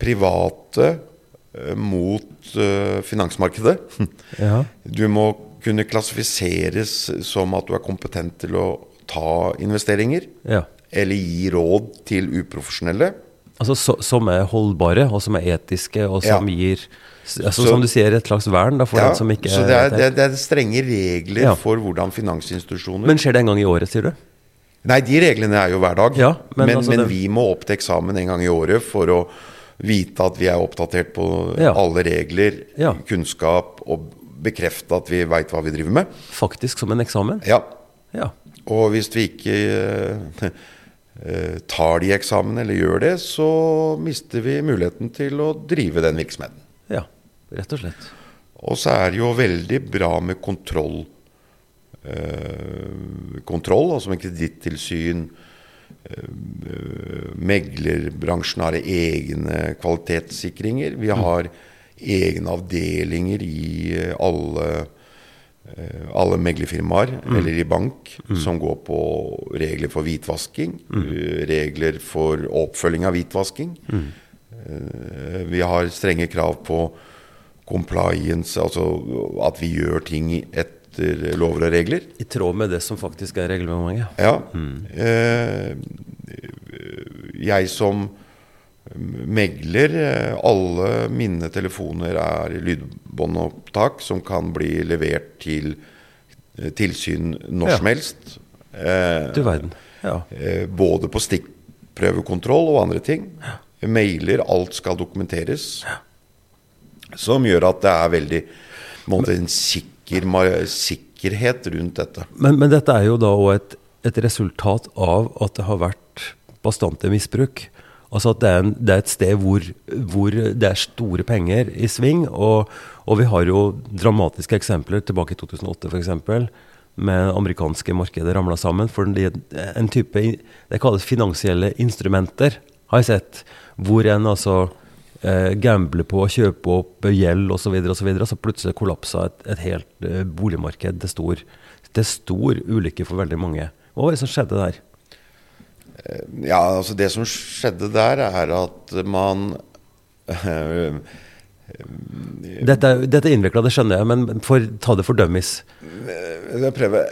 private mot finansmarkedet. *laughs* Ja. Du må kunne klassifiseres som at du er kompetent til å ta investeringer. ja. Eller gi råd til uprofesjonelle. Altså så, Som er holdbare, og som er etiske, og som Ja. gir altså, Så- Som du sier, et slags vern da, for Ja, den som ikke så det er, det, er- det er strenge regler Ja. for hvordan finansinstitusjoner Men skjer det en gang i året, sier du? Nei, de reglene er jo hver dag. Ja, men men altså men det- vi må opp til eksamen en gang i året for å vite at vi er oppdatert på Ja. alle regler, Ja. kunnskap, og bekrefte at vi veit hva vi driver med. Faktisk som en eksamen? Ja. Ja. Og hvis vi ikke eh, tar de eksamen eller gjør det, så mister vi muligheten til å drive den virksomheten. ja. Rett og slett. Og så er det jo veldig bra med kontroll. Eh, kontroll, altså med kredittilsyn. Eh, meglerbransjen har egne kvalitetssikringer. Vi har egne avdelinger i eh, alle, eh, alle meglerfirmaer, eller i bank, som går på regler for hvitvasking. mm. Regler for oppfølging av hvitvasking. Eh, Vi har strenge krav på compliance, altså at vi gjør ting etter lover og regler. I tråd med det som faktisk er reglementet. Ja. Eh, jeg som megler, eh, alle mine telefoner er lydbåndopptak som kan bli levert til eh, tilsyn når Ja. som helst. Eh, Du verden. Ja. eh, både på stikkprøvekontroll og andre ting. Mailer, alt skal dokumenteres. Som gjør at det er veldig måte, en sikker, sikkerhet rundt dette. Men, men dette er jo da òg et, et resultat av at det har vært bastante misbruk. Altså at det er, en, det er et sted hvor, hvor det er store penger i sving. Og, og vi har jo dramatiske eksempler tilbake i 2008 f.eks. Med amerikanske markedet ramla sammen. For en type Det kalles finansielle instrumenter, har jeg sett. Hvor en altså eh, gambler på å kjøpe opp gjeld osv., og, så videre, og så plutselig kollapsa et, et helt eh, boligmarked til stor, stor ulykke for veldig mange. Hva var det som skjedde der? Ja, altså Det som skjedde der, er at man Dette, er- dette er innvikla, det skjønner jeg, men for, ta det for dummies. Jeg prøver.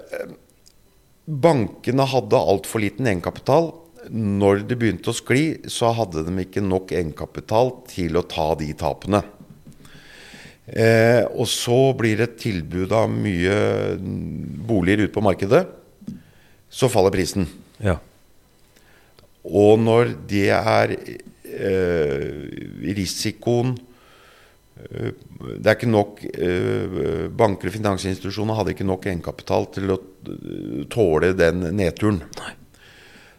Bankene hadde altfor liten egenkapital. Når det begynte å skli, så hadde de ikke nok egenkapital til å ta de tapene. Eh, og så blir det et tilbud av mye boliger ute på markedet. Så faller prisen. Ja. Og når det er eh, risikoen eh, Det er ikke nok eh, Banker og finansinstitusjoner hadde ikke nok egenkapital til å eh, tåle den nedturen.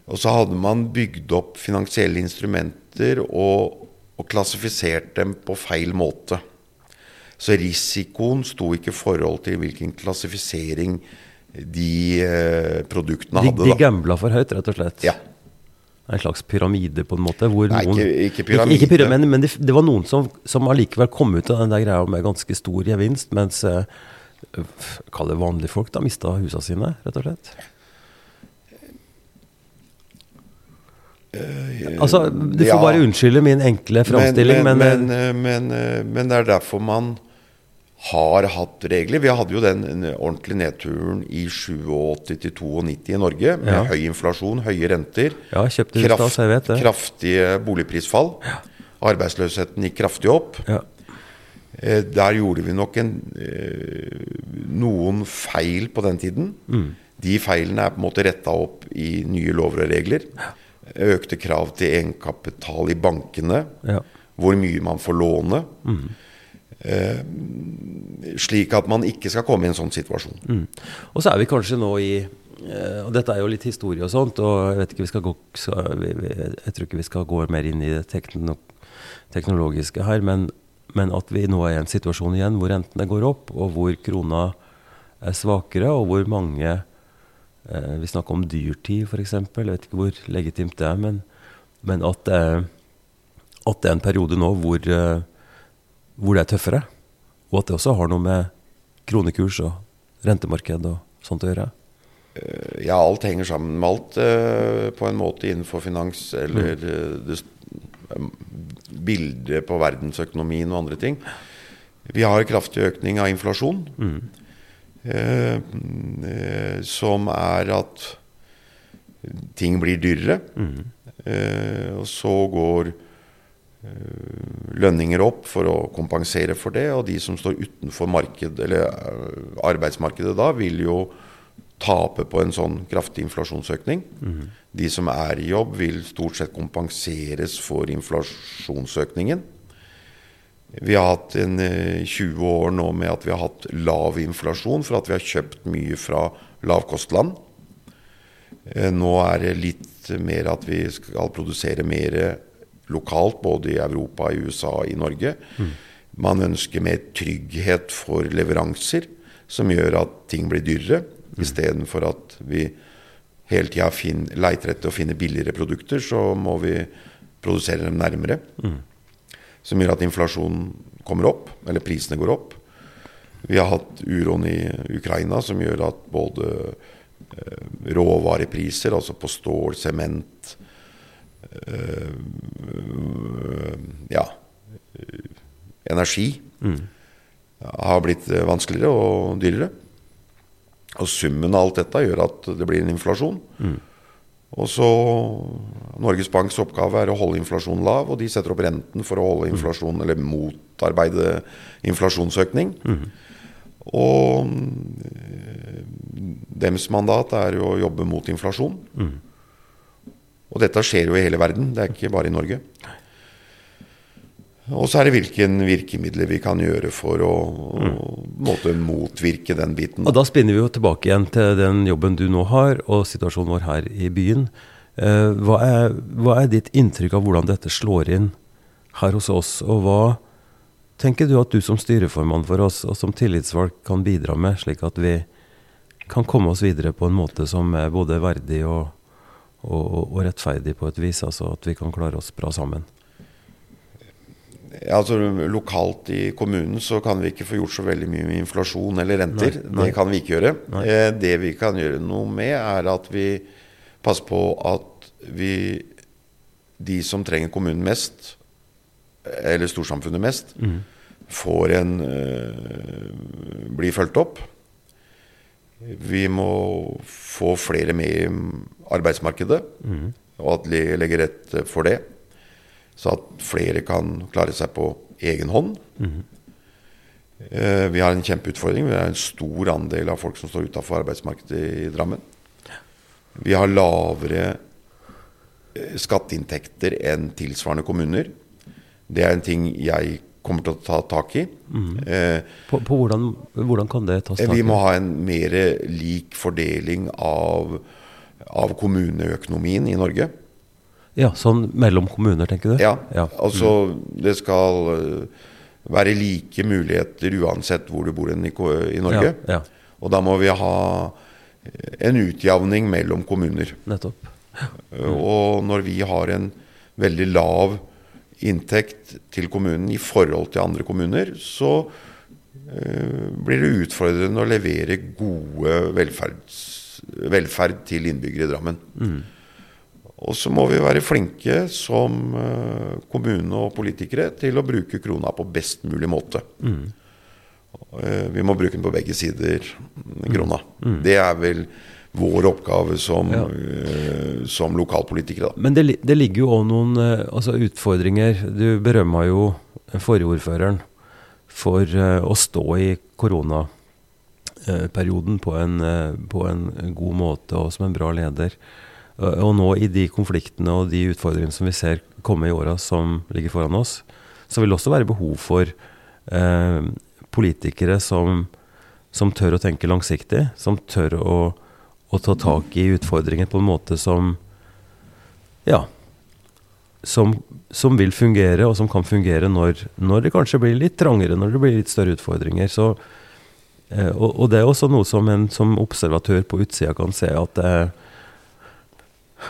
Og så hadde man bygd opp finansielle instrumenter og, og klassifisert dem på feil måte. Så risikoen sto ikke i forhold til hvilken klassifisering de produktene hadde. de de gambla for høyt, rett og slett. Ja. En slags pyramide, på en måte. Hvor Nei, noen, ikke- ikke pyramide. Ikke, pyramide men det, det var noen som, som allikevel kom ut av den der greia med ganske stor gevinst, mens eh, Kall det vanlige folk, da mista husa sine, rett og slett. Altså, Du får Eh, ja. bare unnskylde min enkle framstilling, men, men, eh, men, men, eh, men det er derfor man har hatt regler. Vi hadde jo den ordentlige nedturen i 87 til 92 i Norge, med Ja. høy inflasjon, høye renter, Ja, kraft, det. kraftige boligprisfall. Arbeidsløsheten gikk kraftig opp. ja. Eh, Der gjorde vi nok en, eh, noen feil på den tiden. Mm. De feilene er på en måte retta opp i nye lover og regler. Økte krav til egenkapital i bankene. Ja. Hvor mye man får låne. Mm. Eh, slik at man ikke skal komme i en sånn situasjon. Mm. Og så er vi kanskje nå i eh, Og dette er jo litt historie og sånt, og jeg vet ikke vi skal gå Jeg tror ikke vi skal gå mer inn i det tekno, teknologiske her, men, men at vi nå er i en situasjon igjen hvor rentene går opp, og hvor krona er svakere, og hvor mange eh, Vi snakker om dyrtid, f.eks. Jeg vet ikke hvor legitimt det er, men, men at, at det er en periode nå hvor, hvor det er tøffere. Og at det også har noe med kronekurs og rentemarked og sånt å gjøre. Eh, Ja, alt henger sammen med alt eh, på en måte innenfor finans eller Mm. eh, det eh, bildet på verdensøkonomien og andre ting. Vi har en kraftig økning av inflasjon. Mm. Som er at ting blir dyrere. Mm. Eh, og så går lønninger opp for å kompensere for det. Og de som står utenfor marked, eller eh, arbeidsmarkedet da, vil jo tape på en sånn kraftig inflasjonsøkning. De som er i jobb, vil stort sett kompenseres for inflasjonsøkningen. Vi har hatt en eh, 20 år nå med at vi har hatt lav inflasjon, for at vi har kjøpt mye fra lavkostland. Eh, Nå er det litt mer at vi skal produsere mer lokalt, både i Europa, i USA, og i Norge. Man ønsker mer trygghet for leveranser, som gjør at ting blir dyrere. Istedenfor at vi hele tida leiter etter å finne billigere produkter, så må vi produsere dem nærmere. Som gjør at inflasjonen kommer opp, eller prisene går opp. Vi har hatt uroen i Ukraina som gjør at både eh, råvarepriser, altså på stål, sement Ja energi energi har blitt eh, vanskeligere og dyrere. Og summen av alt dette gjør at det blir en inflasjon. Og så Norges Banks oppgave er å holde inflasjonen lav, og de setter opp renten for å holde inflasjon, eller motarbeide inflasjonsøkning. Og deres Dems mandat er jo å jobbe mot inflasjon. Og dette skjer jo i hele verden, det er ikke bare i Norge. Og så er det hvilke virkemidler vi kan gjøre for å, mm. motvirke den biten. Og da spinner vi jo tilbake igjen til den jobben du nå har, og situasjonen vår her i byen. Eh, hva, er, hva er ditt inntrykk av hvordan dette slår inn her hos oss, og hva tenker du at du som styreformann for oss, og som tillitsvalgt, kan bidra med, slik at vi kan komme oss videre på en måte som er både verdig og, og, og rettferdig på et vis, altså at vi kan klare oss bra sammen? altså Lokalt i kommunen så kan vi ikke få gjort så veldig mye med inflasjon eller renter. Nei, nei. Det kan vi ikke gjøre. Eh, det vi kan gjøre noe med, er at vi passer på at vi De som trenger kommunen mest, eller storsamfunnet mest, mm. får en uh, Blir fulgt opp. Vi må få flere med i arbeidsmarkedet, mm. og at vi legger rett for det. Så at flere kan klare seg på egen hånd. Mm. Eh, vi har en kjempeutfordring. Vi har en stor andel av folk som står utafor arbeidsmarkedet i Drammen. Vi har lavere eh, skatteinntekter enn tilsvarende kommuner. Det er en ting jeg kommer til å ta tak i. Mm. Eh, på, på hvordan, hvordan, kan det tas tak i? Vi må ha en mer lik fordeling av, av kommuneøkonomien i Norge. Ja, Sånn mellom kommuner, tenker du? Ja. ja. Altså, det skal eh, være like muligheter uansett hvor du bor i, i Norge. Ja, ja. Og da må vi ha en utjevning mellom kommuner. Nettopp. Og når vi har en veldig lav inntekt til kommunen i forhold til andre kommuner, så uh, blir det utfordrende å levere gode velferd til innbyggere i Drammen. Mm. Og så må vi være flinke som uh, kommune og politikere til å bruke krona på best mulig måte. Mm. Uh, vi må bruke den på begge sider, krona. Mm. Det er vel vår oppgave som, ja. uh, som lokalpolitikere. Da. Men det, det ligger jo òg noen altså utfordringer. Du berømma jo forrige ordføreren for å stå i koronaperioden på en, på en god måte og som en bra leder. Og nå i de konfliktene og de utfordringene som vi ser komme i åra som ligger foran oss, så vil det også være behov for politikere som, som, tør å tenke langsiktig, som tør å, å, ta tak i utfordringer på en måte som ja, som, som, vil fungere, og som kan fungere når, når, det kanskje blir litt trangere, når det blir litt større utfordringer. Så, eh, og, og, det er også noe som en som observatør på utsida kan se, at det er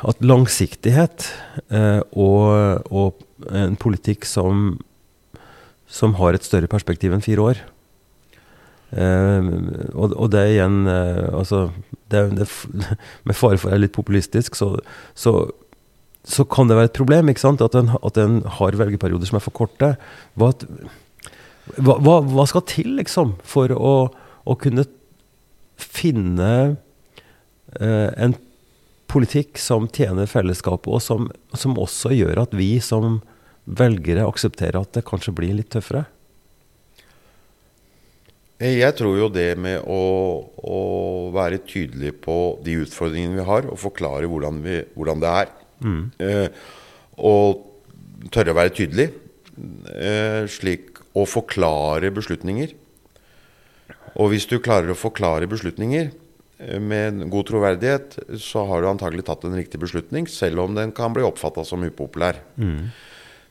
at langsiktighet eh, og, og, en politikk som, som, har et større perspektiv enn fire år eh, og, og, det igjen eh, altså, det, det, *laughs* Med fare for å være litt populistisk, så, så, så, kan det være et problem ikke sant? At, en, at en har velgerperioder som er for korte. Hva, hva, hva skal til liksom, for å, å kunne finne eh, en politikk som tjener fellesskapet, og som, som, også gjør at vi som velgere aksepterer at det kanskje blir litt tøffere? Jeg tror jo det med å, å være tydelig på de utfordringene vi har, og forklare hvordan, vi, hvordan det er, mm. eh, og tørre å være tydelig, eh, slik å forklare beslutninger. Og hvis du klarer å forklare beslutninger, med god troverdighet, så har du antagelig tatt en riktig beslutning, selv om den kan bli oppfatta som upopulær. Mm.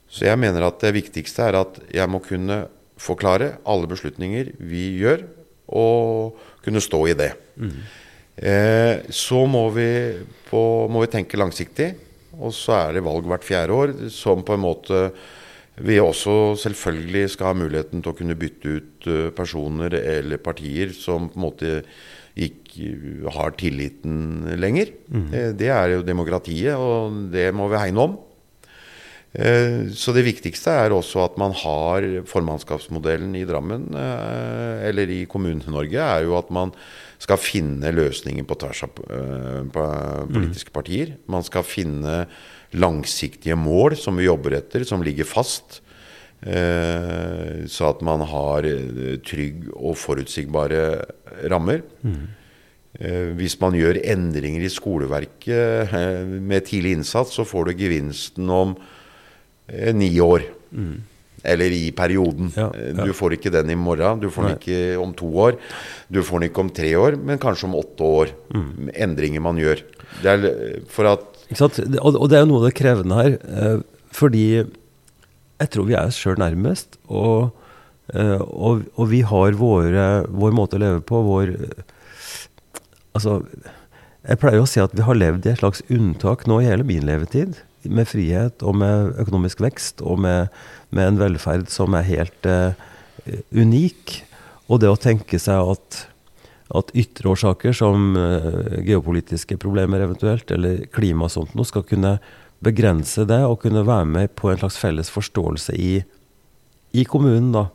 Så jeg mener at det viktigste er at jeg må kunne forklare alle beslutninger vi gjør, og kunne stå i det. Mm. Eh, så må vi, på, må vi, tenke langsiktig, og så er det valg hvert fjerde år som på en måte vi også selvfølgelig skal ha muligheten til å kunne bytte ut uh, personer eller partier som på en måte ikke har tilliten lenger. Mm. Det er jo demokratiet, og det må vi hegne om. Eh, så det viktigste er også at man har formannskapsmodellen i Drammen, eh, eller i Kommune-Norge, er jo at man skal finne løsninger på tvers av politiske mm. partier. Man skal finne langsiktige mål som vi jobber etter, som ligger fast. Så at man har trygg og forutsigbare rammer. Mm. Eh, hvis man gjør endringer i skoleverket eh, med tidlig innsats, så får du gevinsten om eh, ni år. Mm. Eller i perioden. Ja, ja. Du får ikke den i morgen, du får den ikke om to år. Du får den ikke om tre år, men kanskje om åtte år. Mm. Endringer man gjør. Det er for at Og det er jo noe av det krevende her. Fordi jeg tror vi er oss sjøl nærmest. Og, og, og, vi har våre, vår måte å leve på, vår Altså, jeg pleier å si at vi har levd i et slags unntak nå i hele min levetid. Med frihet og med økonomisk vekst og med, med en velferd som er helt uh, unik. Og det å tenke seg at, at ytre årsaker som uh, geopolitiske problemer eventuelt, eller klima og sånt noe, skal kunne begrense det og kunne være med på en slags felles forståelse i, i kommunen, da.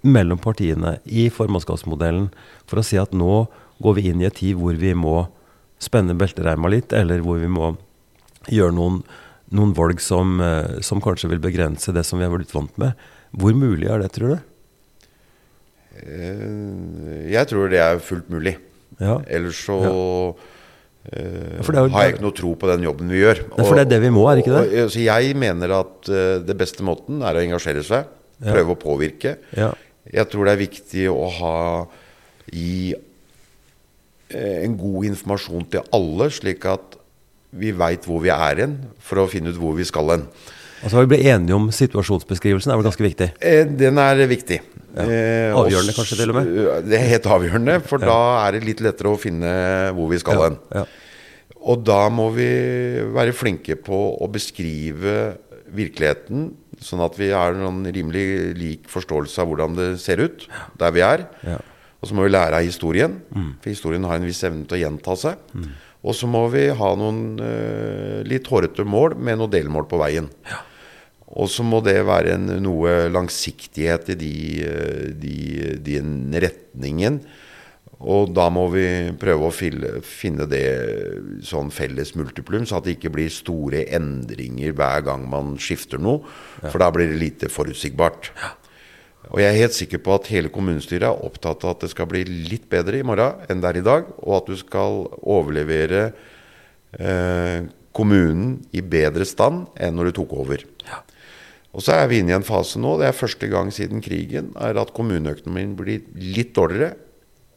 Mellom partiene, i formannskapsmodellen, for å si at nå går vi inn i en tid hvor vi må spenne beltereima litt, eller hvor vi må gjøre noen, noen valg som, eh, som, kanskje vil begrense det som vi har blitt vant med. Hvor mulig er det, tror du? Eh, jeg tror det er fullt mulig. Ja. Ellers så ja. Uh, jo, har jeg ikke noe tro på den jobben vi gjør. Nei, for det er det vi må, er ikke det? Og, og, jeg mener at uh, det beste måten er å engasjere seg. Prøve å påvirke. Ja. Jeg tror det er viktig å ha gi en god informasjon til alle, slik at vi veit hvor vi er hen, for å finne ut hvor vi skal hen. Altså Vi blitt enige om situasjonsbeskrivelsen, er vel ganske viktig? Eh, den er viktig. Ja. Eh, avgjørende kanskje til og med? Det er helt avgjørende, for ja. da er det litt lettere å finne hvor vi skal hen. Ja. Og da må vi være flinke på å beskrive virkeligheten, sånn at vi har en rimelig lik forståelse av hvordan det ser ut der vi er. Og så må vi lære av historien, mm. for historien har en viss evne til å gjenta seg. Mm. Og så må vi ha noen uh, litt hårete mål med noen delmål på veien. Ja. Og så må det være en, noe langsiktighet i de, eh, de, den retningen. Og da må vi prøve å fille, finne det sånn felles multiplum, så at det ikke blir store endringer hver gang man skifter noe. Ja. For da blir det lite forutsigbart. Ja. Og jeg er helt sikker på at hele kommunestyret er opptatt av at det skal bli litt bedre i morgen enn det er i dag, og at du skal overlevere eh, kommunen i bedre stand enn når du tok over. Ja. Og så er vi inne i en fase nå, det er første gang siden krigen, er at kommuneøkonomien blir litt dårligere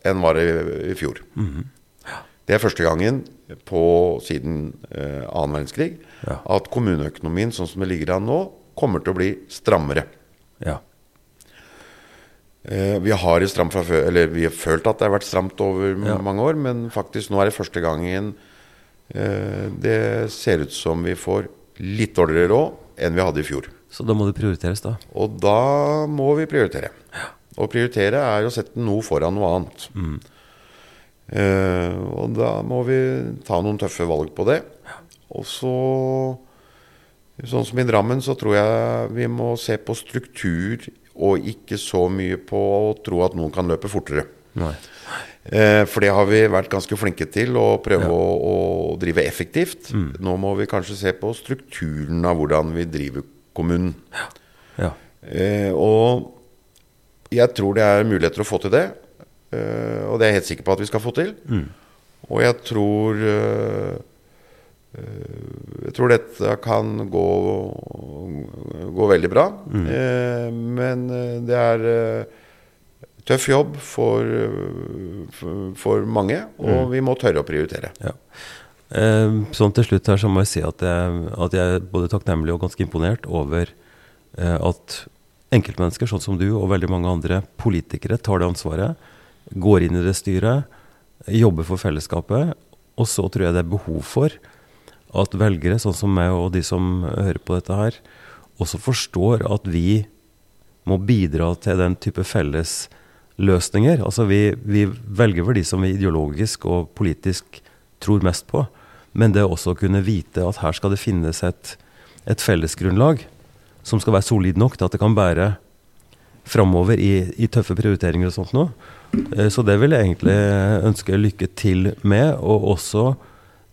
enn var det i fjor. Mm -hmm. ja. Det er første gangen på siden eh, annen verdenskrig ja. at kommuneøkonomien sånn som det ligger an nå, kommer til å bli strammere. Ja. Eh, vi har, før, vi har følt at det har vært stramt over ja. mange år, men faktisk nå er det første gangen eh, det ser ut som vi får litt dårligere råd enn vi hadde i fjor. Så da må det prioriteres, da? Og da må vi prioritere. Ja. Å prioritere er å sette noe foran noe annet. Mm. Uh, og da må vi ta noen tøffe valg på det. Ja. Og så Sånn som i Drammen, så tror jeg vi må se på struktur og ikke så mye på å tro at noen kan løpe fortere. Nei. for det har vi vært ganske flinke til, å prøve ja. å, å, drive effektivt. Mm. Nå må vi kanskje se på strukturen av hvordan vi driver kommunen. Ja. Ja. Eh, og jeg tror det er muligheter å få til det. Eh, og det er jeg helt sikker på at vi skal få til. Mm. Og jeg tror eh, Eh, jeg tror dette kan gå, gå veldig bra. Mm. Eh, men eh, det er tøff jobb for, for, mange, og mm. vi må tørre å prioritere. Ja. Eh, sånn til slutt her så må jeg si at jeg, at jeg er både takknemlig og ganske imponert over eh, at enkeltmennesker sånn som du og veldig mange andre politikere tar det ansvaret, går inn i det styret, jobber for fellesskapet. Og så tror jeg det er behov for at velgere, sånn som meg og de som hører på dette her, også forstår at vi må bidra til den type felles løsninger. Altså vi, vi velger vel de som vi ideologisk og politisk tror mest på. Men det også å kunne vite at her skal det finnes et, et fellesgrunnlag som skal være solid nok til at det kan bære framover i, i, tøffe prioriteringer og sånt noe. Eh, så det vil jeg egentlig ønske lykke til med, og også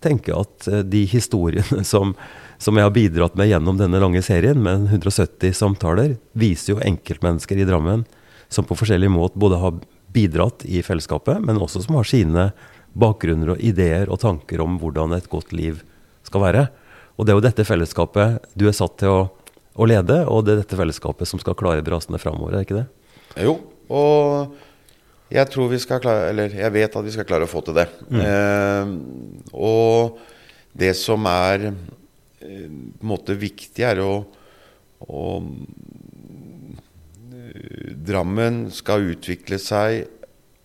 tenke at eh, de historiene *laughs* som, som, jeg har bidratt med gjennom denne lange serien, med 170 samtaler, viser jo enkeltmennesker i Drammen som på forskjellig måte både har bidratt i fellesskapet, men også som har sine bakgrunner og ideer og tanker om hvordan et godt liv skal være. Og det er jo dette fellesskapet du er satt til å, å lede, og det er dette fellesskapet som skal klare brasene framover, er ikke det? Jo, og jeg tror vi skal klare Eller jeg vet at vi skal klare å få til det. Mm. Eh, og det som er eh, på en måte viktig, er å, å Drammen skal utvikle seg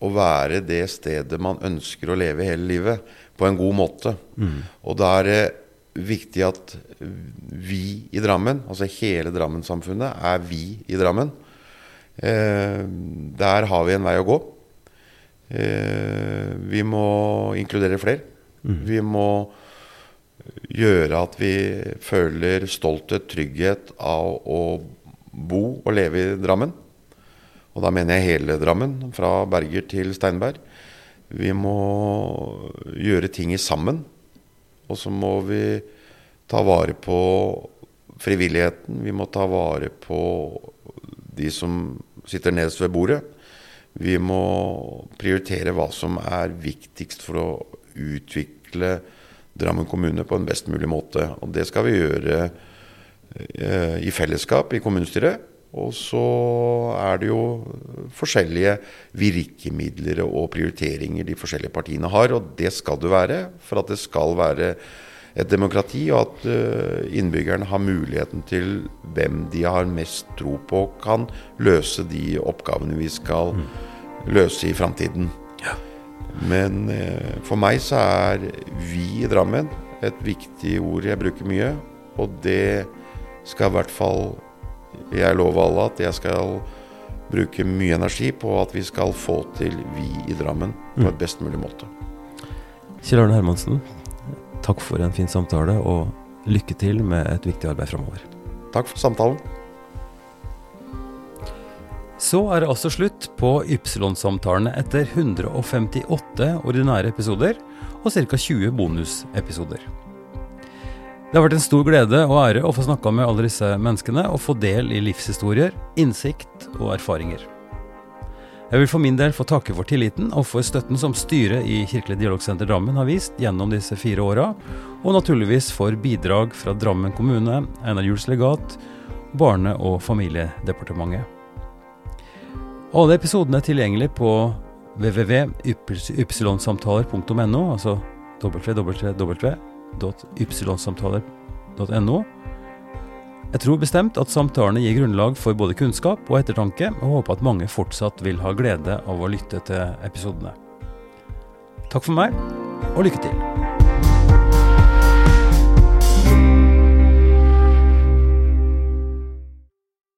og være det stedet man ønsker å leve hele livet, på en god måte. Mm. Og da er det viktig at vi i Drammen, altså hele Drammen-samfunnet, er vi i Drammen. Eh, der har vi en vei å gå. Eh, vi må inkludere flere. Mm. Vi må gjøre at vi føler stolthet, trygghet av å bo og leve i Drammen. Og da mener jeg hele Drammen, fra Berger til Steinberg. Vi må gjøre ting i sammen. Og så må vi ta vare på frivilligheten. Vi må ta vare på de som sitter nederst ved bordet. Vi må prioritere hva som er viktigst for å utvikle Drammen kommune på en best mulig måte. Og det skal vi gjøre eh, i fellesskap i kommunestyret. Og så er det jo forskjellige virkemidler og prioriteringer de forskjellige partiene har. Og det skal det være for at det skal være et demokrati, og at uh, innbyggerne har muligheten til hvem de har mest tro på kan løse de oppgavene vi skal mm. Løse i framtiden. Ja. Men eh, for meg så er vi i Drammen et viktig ord jeg bruker mye. Og det skal i hvert fall jeg lover alle at jeg skal bruke mye energi på at vi skal få til vi i Drammen på mm. et best mulig måte. Kjell Arne Hermansen, takk for en fin samtale, og lykke til med et viktig arbeid framover. Takk for samtalen. Så er det altså slutt på Ypsilon-samtalene etter 158 ordinære episoder og ca. 20 bonusepisoder. Det har vært en stor glede og ære å få snakka med alle disse menneskene og få del i livshistorier, innsikt og erfaringer. Jeg vil for min del få takke for tilliten og for støtten som styret i Kirkelig dialogsenter Drammen har vist gjennom disse fire åra, og naturligvis for bidrag fra Drammen kommune, Einar Juels legat, Barne- og familiedepartementet. Alle episodene er tilgjengelig på www.ypsilonsamtaler.no, altså www.ypsilonsamtaler.no. Jeg tror bestemt at samtalene gir grunnlag for både kunnskap og ettertanke, og håper at mange fortsatt vil ha glede av å lytte til episodene. Takk for meg, og lykke til.